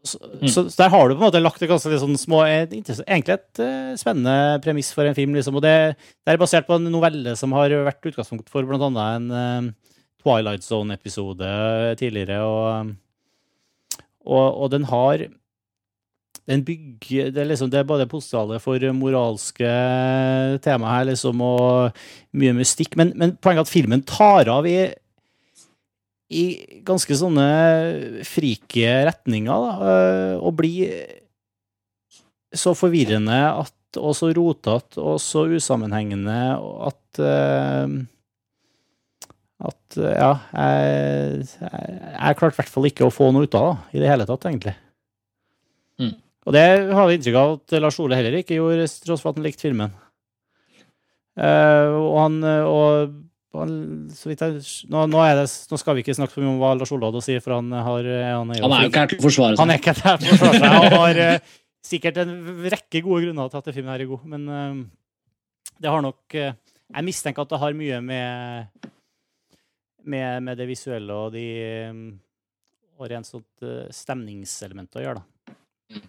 Så, så, så der har du på en måte lagt det ganske litt sånn små Egentlig et uh, spennende premiss for en film. Liksom. Og det, det er basert på en novelle som har vært utgangspunkt for annet en Twilight Zone-episode tidligere, og, og, og den har den bygger det er, liksom, det er bare potensialet for moralske tema her, liksom, og mye mystikk. Men, men poenget er at filmen tar av i, i ganske sånne frike retninger, da, øh, og blir så forvirrende at, og så rotete og så usammenhengende at øh, at ja, jeg, jeg klarte i hvert fall ikke å få noe ut av det i det hele tatt, egentlig. Mm. Og det har vi inntrykk av at Lars Ole heller ikke gjorde, tross for at han likte filmen. Uh, og han, og han så vidt jeg, nå, nå, det, nå, skal vi ikke snakke så mye om hva Lars Ole hadde å si, for han, har, han, er, han er jo ikke her til å forsvare seg. Han er ikke her til å forsvare seg, og har uh, sikkert en rekke gode grunner til at filmen her er god, men uh, det har nok Jeg mistenker at det har mye med med, med, det visuelle og de og rent sånt stemningselement å gjøre, da.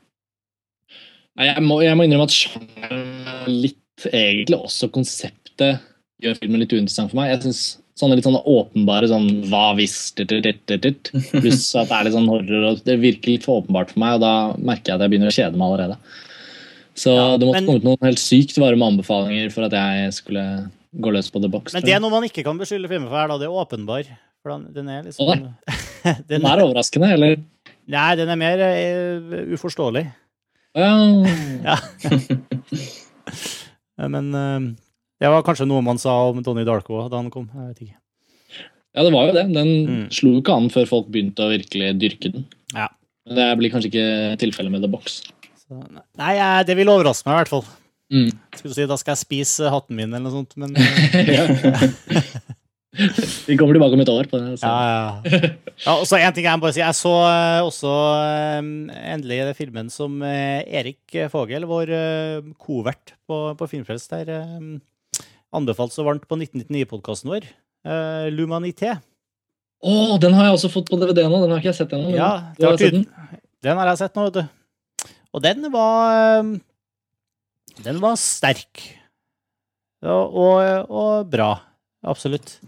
Jeg må, jeg må innrømme at sjangeren litt, egentlig også konseptet, gjør filmen litt uinteressant for meg. Jeg synes sånne litt sånne åpenbare sånn hva hvis Pluss at det er litt sånn horror, og det virker litt for åpenbart for meg, og da merker jeg at jeg begynner å kjede meg allerede. Så ja, det måtte men, komme ut noen helt sykt varme anbefalinger for at jeg skulle gå løs på The Box. Men det er noe man ikke kan beskylde filmen for, er da det er åpenbar. For den, er liksom <laughs> den, den er overraskende, eller? Nei, den er mer uh, uforståelig. <laughs> Ja. Men uh, det var kanskje noe man sa om Donnie Darko da han kom. Jeg vet ikke. Ja, det var jo det. Den mm. slo ikke an før folk begynte å virkelig dyrke den. Ja. Det blir kanskje ikke tilfellet med The Box. Så, nei, det vil overraske meg i hvert fall. Mm. Skulle si, Da skal jeg spise hatten min eller noe sånt, men <laughs> <laughs> Vi kommer tilbake om et år. på det. Så. Ja, ja. ja og så en ting Jeg må bare si, jeg så uh, også uh, endelig den filmen som uh, Erik Fogel, vår kovert på, på Filmfrelst, der anbefalt så varmt på 1999-podkasten vår. L'Humanité. Å, oh, den har jeg også fått på DVD nå. Den har ikke jeg sett ennå. Ja, har den? den har jeg sett nå, vet du. Og den var Den var sterk. Og, og, og bra. Absolutt.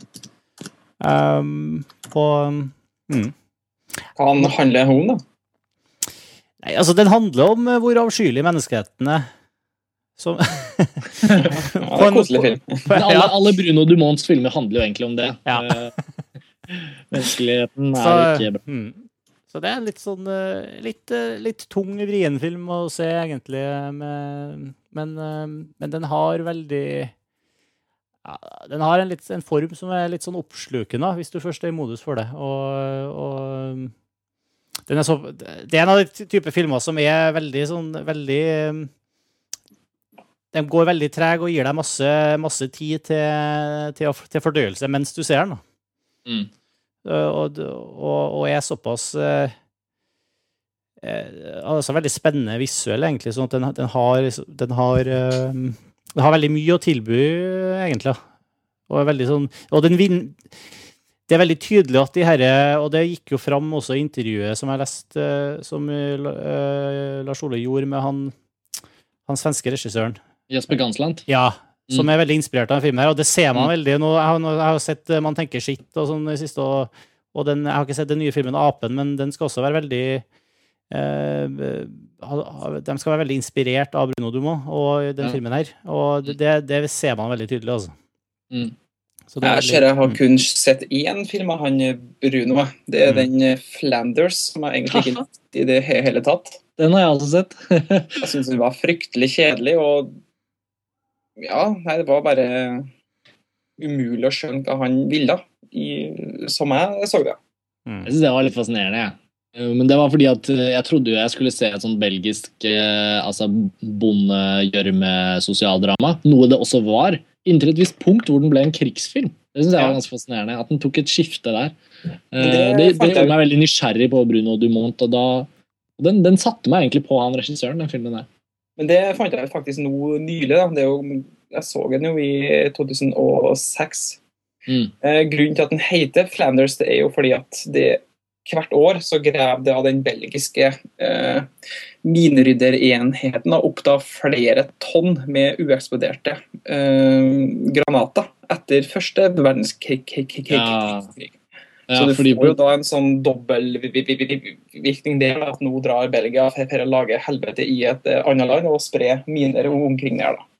Um, og mm. Hva handler det om, da? Nei, altså, den handler om eh, hvor avskyelig menneskeheten <laughs> er. Som ja, Koselig film. <laughs> Men alle, alle, Bruno Dumonts filmer handler jo egentlig om det. Ja. Eh, <laughs> menneskeligheten er så, ikke bra. Mm. Så det er litt sånn eh, litt, litt tung, vrien film å se, egentlig. Med, men, men den har veldig ja, den har en, litt, en, form som er litt sånn oppslukende, hvis du først er i modus for det. Og, og er så, det er en av de type filmer som er veldig sånn veldig De går veldig treg og gir deg masse, masse tid til, til, til, fordøyelse mens du ser den. Mm. Og, og, og, er såpass eh, eh, altså veldig spennende visuell, egentlig. sånn at den, den har, den har eh, det har veldig mye å tilby, egentlig. Og, sånn, og den vin, det er veldig tydelig at de herre Og det gikk jo fram også i intervjuet som jeg leste, eh, som uh, Lars Ole gjorde med han, han svenske regissøren. Jesper Gansland? Ja. Som mm. er veldig inspirert av den filmen. her, Og det ser man mm. veldig nå. Jeg har, jeg har sett Man tenker skitt og sånn i siste, og, og den, jeg har ikke sett den nye filmen Apen, men den skal også være veldig Eh, de skal være veldig inspirert av Bruno Dumont og den ja. filmen her. Og det, det, ser man veldig tydelig, altså. Mm. jeg ser jeg har mm. kun sett én film av han Bruno. Det er mm. den eh, Flanders, som jeg egentlig ikke <laughs> likte i det hele tatt. Den har jeg også sett. <laughs> jeg syns den var fryktelig kjedelig, og ja, nei, det var bare umulig å skjønne hva han ville, i, som jeg så det. Mm. Jeg syns det var litt fascinerende, jeg. Eh, men det var fordi at eh, jeg trodde jo jeg skulle se et sånn belgisk eh, altså bondegjørme-sosialdrama. Noe det også var, inntil et visst punkt hvor den ble en krigsfilm. Det synes jeg var ganske fascinerende. At den tok et skifte der. Det, det, det gjorde meg veldig nysgjerrig på Bruno Dumont. og da, den, den, satte meg egentlig på han regissøren, den filmen der. Men det fant jeg faktisk noe nylig. da. Jo, jeg så den jo i 2006. Mm. grunnen til at den heter Flanders, det er jo fordi at det hvert år så graver det av den belgiske eh, minerydderenheten opp da flere tonn med ueksploderte eh, granater etter første verdenskrig. Ja. Så Ja, du fordi får jo da en sånn dobbeltvirkning der, at nå drar Belgia for for å lage helvete i et eh, annet land og spre miner omkring der. da.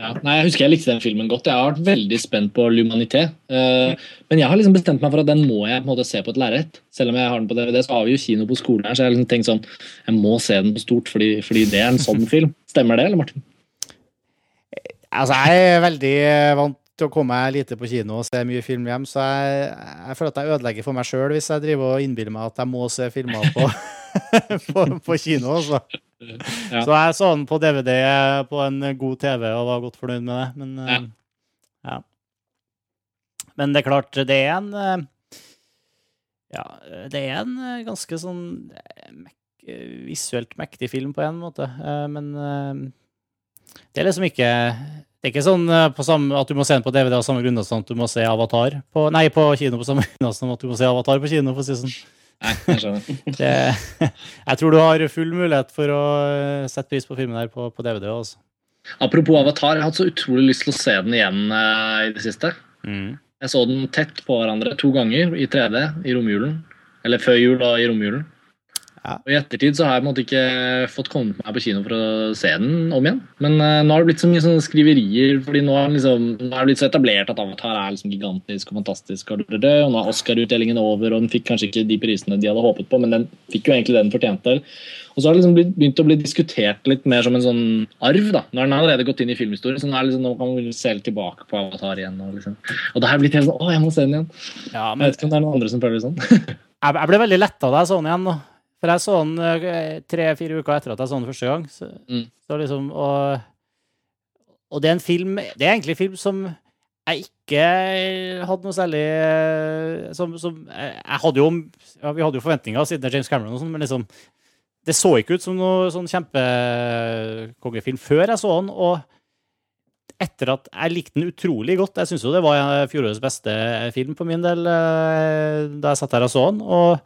Ja. Nei, Jeg husker jeg likte den filmen godt. Jeg har vært veldig spent på L'Humanité. Uh, men jeg har liksom bestemt meg for at den må jeg på en måte se på et lerret. Selv om jeg har den på DVD, så har vi jo kino på skolen her, så jeg har liksom tenkt sånn Jeg må se den på stort fordi, fordi det er en sånn <laughs> film. Stemmer det, eller Martin? Altså, jeg er veldig eh, vant til å komme meg lite på kino og se mye film hjem, så jeg, jeg føler at jeg ødelegger for meg sjøl hvis jeg driver og innbiller meg at jeg må se filmer på, <laughs> på, på kino. Altså. Ja. Så jeg så den på DVD på en god TV og var godt fornøyd med det. Men, Ja. eh, ja. Men det er klart, det er en eh, Ja, det er en eh, ganske sånn eh, eh, visuelt mektig film på en måte, eh, men eh, det er liksom ikke Det er ikke sånn eh, på samme, at du må se den på DVD av samme grunner som at du må se Avatar på Nei, på kino på samme <laughs> grunner som at du må se Avatar på kino, for å si sånn. Nei, jeg skjønner. <laughs> Det, jeg tror du har full mulighet for å eh, sette pris på filmen her på, på DVD. Også. Apropos Avatar, jeg har hatt så utrolig lyst til å se den igjen uh, i det siste. Jeg så den tett på hverandre to ganger i 3D i romjulen. Eller før jul og i romjulen. Ja. Og I ettertid så har jeg på en måte ikke fått kommet meg på kino for å se den om igjen. Men uh, nå har det blitt så mye sånne skriverier, fordi nå er, liksom, nå er det blitt så etablert at Avatar er liksom gigantisk og fantastisk. Og, det, og nå er Oscar-utdelingen over, og den fikk kanskje ikke de prisene de hadde håpet på, men den fikk jo egentlig det den fortjente. Og så har det liksom begynt å bli diskutert litt mer som en sånn arv. da. Nå har den allerede gått inn i filmhistorien, så nå, liksom, nå kan vi se litt tilbake på Avatar igjen. Og, liksom. og det har blitt helt sånn Å, jeg må se den igjen. Ja, Jeg vet ikke om det er noen andre som føler det sånn. <laughs> jeg ble veldig letta da jeg så den igjen. nå. For jeg så den eh, tre-fire uker etter at jeg så den første gang. Så, Mm. så liksom, og, og det er en film Det er egentlig en film som jeg ikke hadde noe særlig eh, som, som Jeg jeg hadde jo ja, Vi hadde jo forventninger siden det er James Cameron, og sånn, men liksom det så ikke ut som noe sånn kjempekongefilm før jeg så den. Og etter at jeg likte den utrolig godt Jeg syns jo det var fjorårets beste film på min del eh, da jeg satt her og så den. Og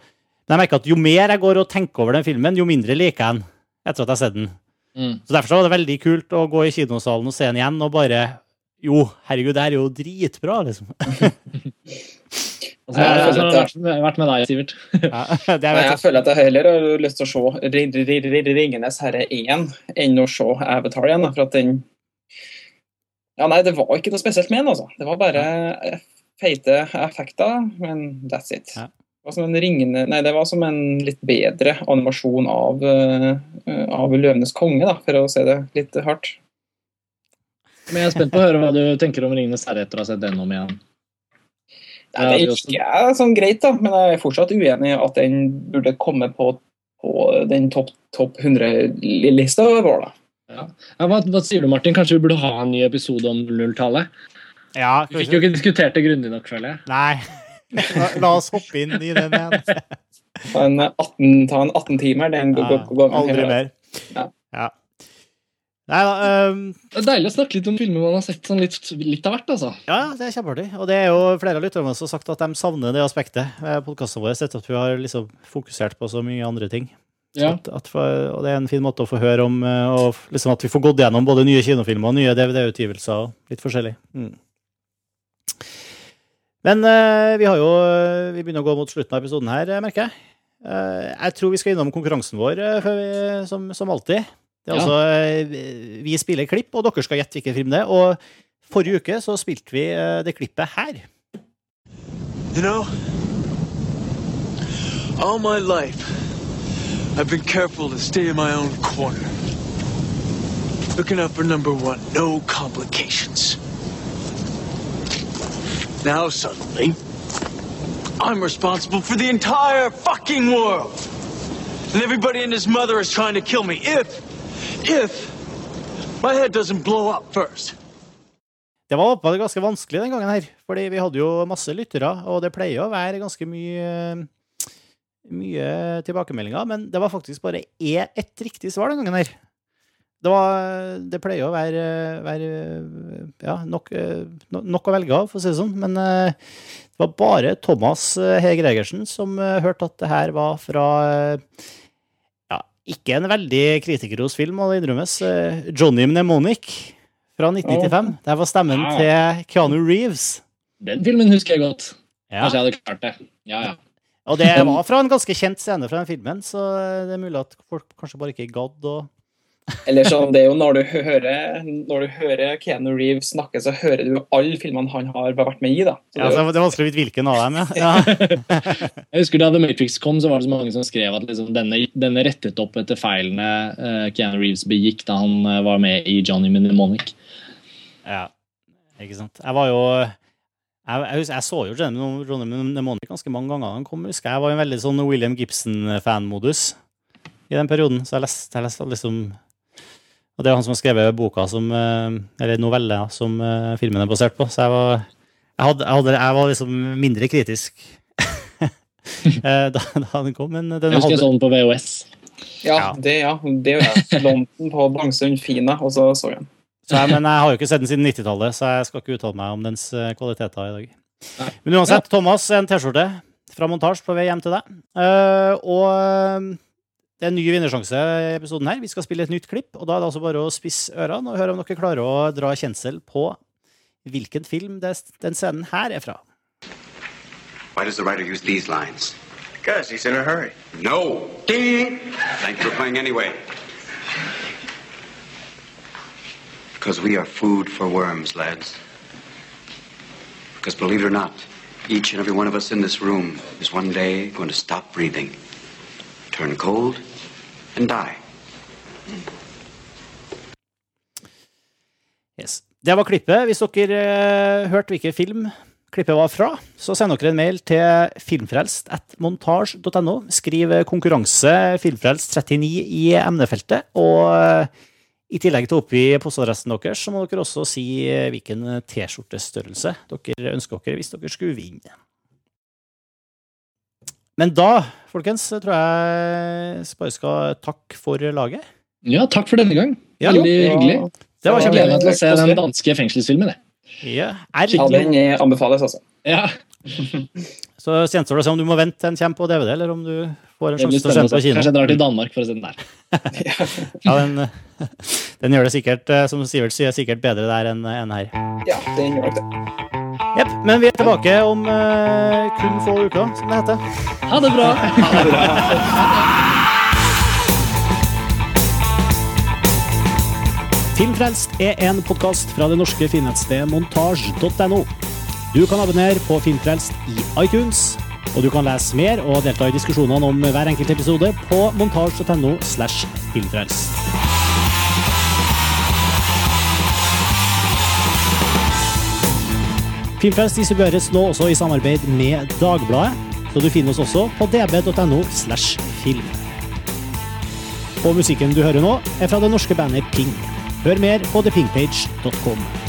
men jeg merker at jo mer jeg går og tenker over den filmen, jo mindre liker jeg den etter at jeg har sett den. Mm. Så Derfor så var det veldig kult å gå i kinosalen og se den igjen og bare Jo, herregud, det her er jo dritbra, liksom. <laughs> Altså, jeg, jeg, jeg har vært, jeg har vært med deg, Sivert. <laughs> Ja, det Nei, vet jeg føler at jeg heller har lyst til å se Ri- Ri- Ri- Ringenes herre 1 enn å se Avatar igjen. For at den Ja, nei, det var ikke noe spesielt med den, altså. Det var bare eh, feite effekter, men that's it. Ja. Det som en ringende Nei, det var som en litt bedre animasjon av, eh, av Løvenes konge, da, for å si det litt hardt. Men jeg er spent på å høre hva du tenker om 'Ringenes herre' etter å ha sett den om igjen. Nei, det gikk er liker sånn greit, da, men jeg er fortsatt uenig i at den burde komme på, på den topp top 100-lista vår. da. Ja, hva, hva sier du, Martin? Kanskje vi burde ha en ny episode om nulltallet? Ja, Vi fikk jo ikke diskutert det grundig nok, føler jeg. Nei. La, la oss hoppe inn i den igjen. Ta en 18, ta en 18 timer, den går, Ja, går, går aldri mer. Ja. Ja. Nei da. um... Det er deilig å snakke litt om filmer man har sett sånn litt, litt av hvert, altså. Ja, det er kjempeartig. Og det er jo flere av lytterne som har sagt at de savner det aspektet ved podkastene våre, etter at vi har liksom fokusert på så mye andre ting. Ja. At, at for, og det er en fin måte å få høre om, eh, og liksom at vi får gått gjennom både nye kinofilmer og nye DVD-utgivelser og litt forskjellig. Mm. Men eh, vi har jo Vi begynner å gå mot slutten av episoden her, eh, merker jeg. Eh, jeg tror vi skal innom konkurransen vår eh, før vi, som, som alltid. Det er Ja. altså eh, Vi spiller klipp, og dere skal gjette hvilken film det er. Og forrige uke så spilte vi eh, det klippet her. You know, all my life, I've been careful to stay in my own corner. Looking out for number one, no complications. Now suddenly, I'm responsible for the entire fucking world. And everybody and his mother is trying to kill me if, if my head doesn't blow up first. Det var åpenbart ganske vanskelig den gangen her, fordi vi hadde jo masse lyttere, og det pleier å være ganske mye mye tilbakemeldinger, men det var faktisk bare é- ett riktig svar den gangen her. Det, var, det pleier å være, være ja, nok, no- nok å velge av, for å si det sånn, men eh, det var bare Thomas eh, Hege Gregersen som eh, hørte at det her var fra ja, Ikke en veldig kritikerros film, må det innrømmes. Johnny Mnemonic fra 1995. der var stemmen ja. til Keanu Reeves. Den filmen husker jeg godt. Ja. Kanskje jeg hadde klart det. Ja, ja. Og det var fra en ganske kjent scene fra den filmen, så det er mulig at folk kanskje bare ikke gadd å Eller sånn, det er jo når du hører, når du hører Keanu Reeves snakke, så hører du alle filmene han har vært med i. da. Så ja, det, så Det er vanskelig å vite hvilken av dem, ja. ja. <laughs> <laughs> Jeg husker Da The Matrix kom, så var det så mange som skrev at liksom, denne, denne rettet opp etter feilene uh, Keanu Reeves begikk da han uh, var med i Johnny Mnemonic. ja. Ikke sant. Jeg var jo jeg, jeg, husker, jeg så jo Johnny Johnny Mnemonic ganske mange ganger han kom. husker Jeg Jeg var i en veldig sånn William Gibson-fanmodus i den perioden, så jeg leste, jeg leste liksom Og det er han som har skrevet boka som eh, Eller novelle som eh, filmen er basert på, så jeg var Jeg, hadde, jeg, hadde, jeg var liksom mindre kritisk <laughs> eh, da, da den kom, men den Jeg husker hadde sånn på VHS. ja, Ja. det ja, det gjør jeg. London på Bangsund Fina, og så så jeg den. Så jeg, men jeg har jo ikke sett den siden 90-tallet, så jeg skal ikke uttale meg om dens kvaliteter i dag. Nei. Men uansett, Thomas, en T-skjorte fra montasje på vei hjem til deg. Uh, og det er en ny vinnersjanse i episoden her. Vi skal spille et nytt klipp, og da er det altså bare å spisse ørene og høre om dere klarer å dra kjensel på hvilken film det, den scenen her er fra. Why does the writer use these lines? Because he's in a hurry. No! Ding! Thanks for playing anyway. Because we are food for worms, lads. Because believe it or not, each and every one of us in this room is one day going to stop breathing, turn cold, and die. Yes. Det var klippet. Hvis dere eh, hørte hvilken film klippet var fra, så send dere en mail til filmfrelst.montasj.no. Skriv konkurranse filmfrelst39 i emnefeltet. Og eh, i tillegg til å oppgi postadressen deres, så må dere også si eh, hvilken T-skjortestørrelse dere ønsker dere hvis dere skulle vinne. Men da, folkens, tror jeg bare skal takke for laget. Ja, takk for denne gang. Ja, Veldig hyggelig. Det var Jeg gleder meg til å se den danske fengselsfilmen. det. Ja, er Ja, den eh, anbefales, altså. Ja, <laughs> Så gjenstår det å se om du må vente til den kommer på DVD, eller om du får en sjanse til å se den på kino. Kanskje jeg drar til Danmark for å se den der. <laughs> Ja, den, <laughs> den gjør det sikkert, eh, som Sivert sier, sikkert bedre der enn enn her. Ja, den gjør nok det. Jepp. Men vi er tilbake om uh, kun få uker, som det heter. Ha det bra! <laughs> Filmfrelst er en podkast fra det norske filmnettstedet montasj.no. Du kan abonnere på Filmfrelst i iTunes, og du kan lese mer og delta i diskusjonene om hver enkelt episode på montasj.no slash filmfrelst. Filmfrelst distribueres nå også i samarbeid med Dagbladet, så du finner oss også på db.no slash film. Og musikken du hører nå, er fra det norske bandet Ping. Hør mer på thepinkpage.com.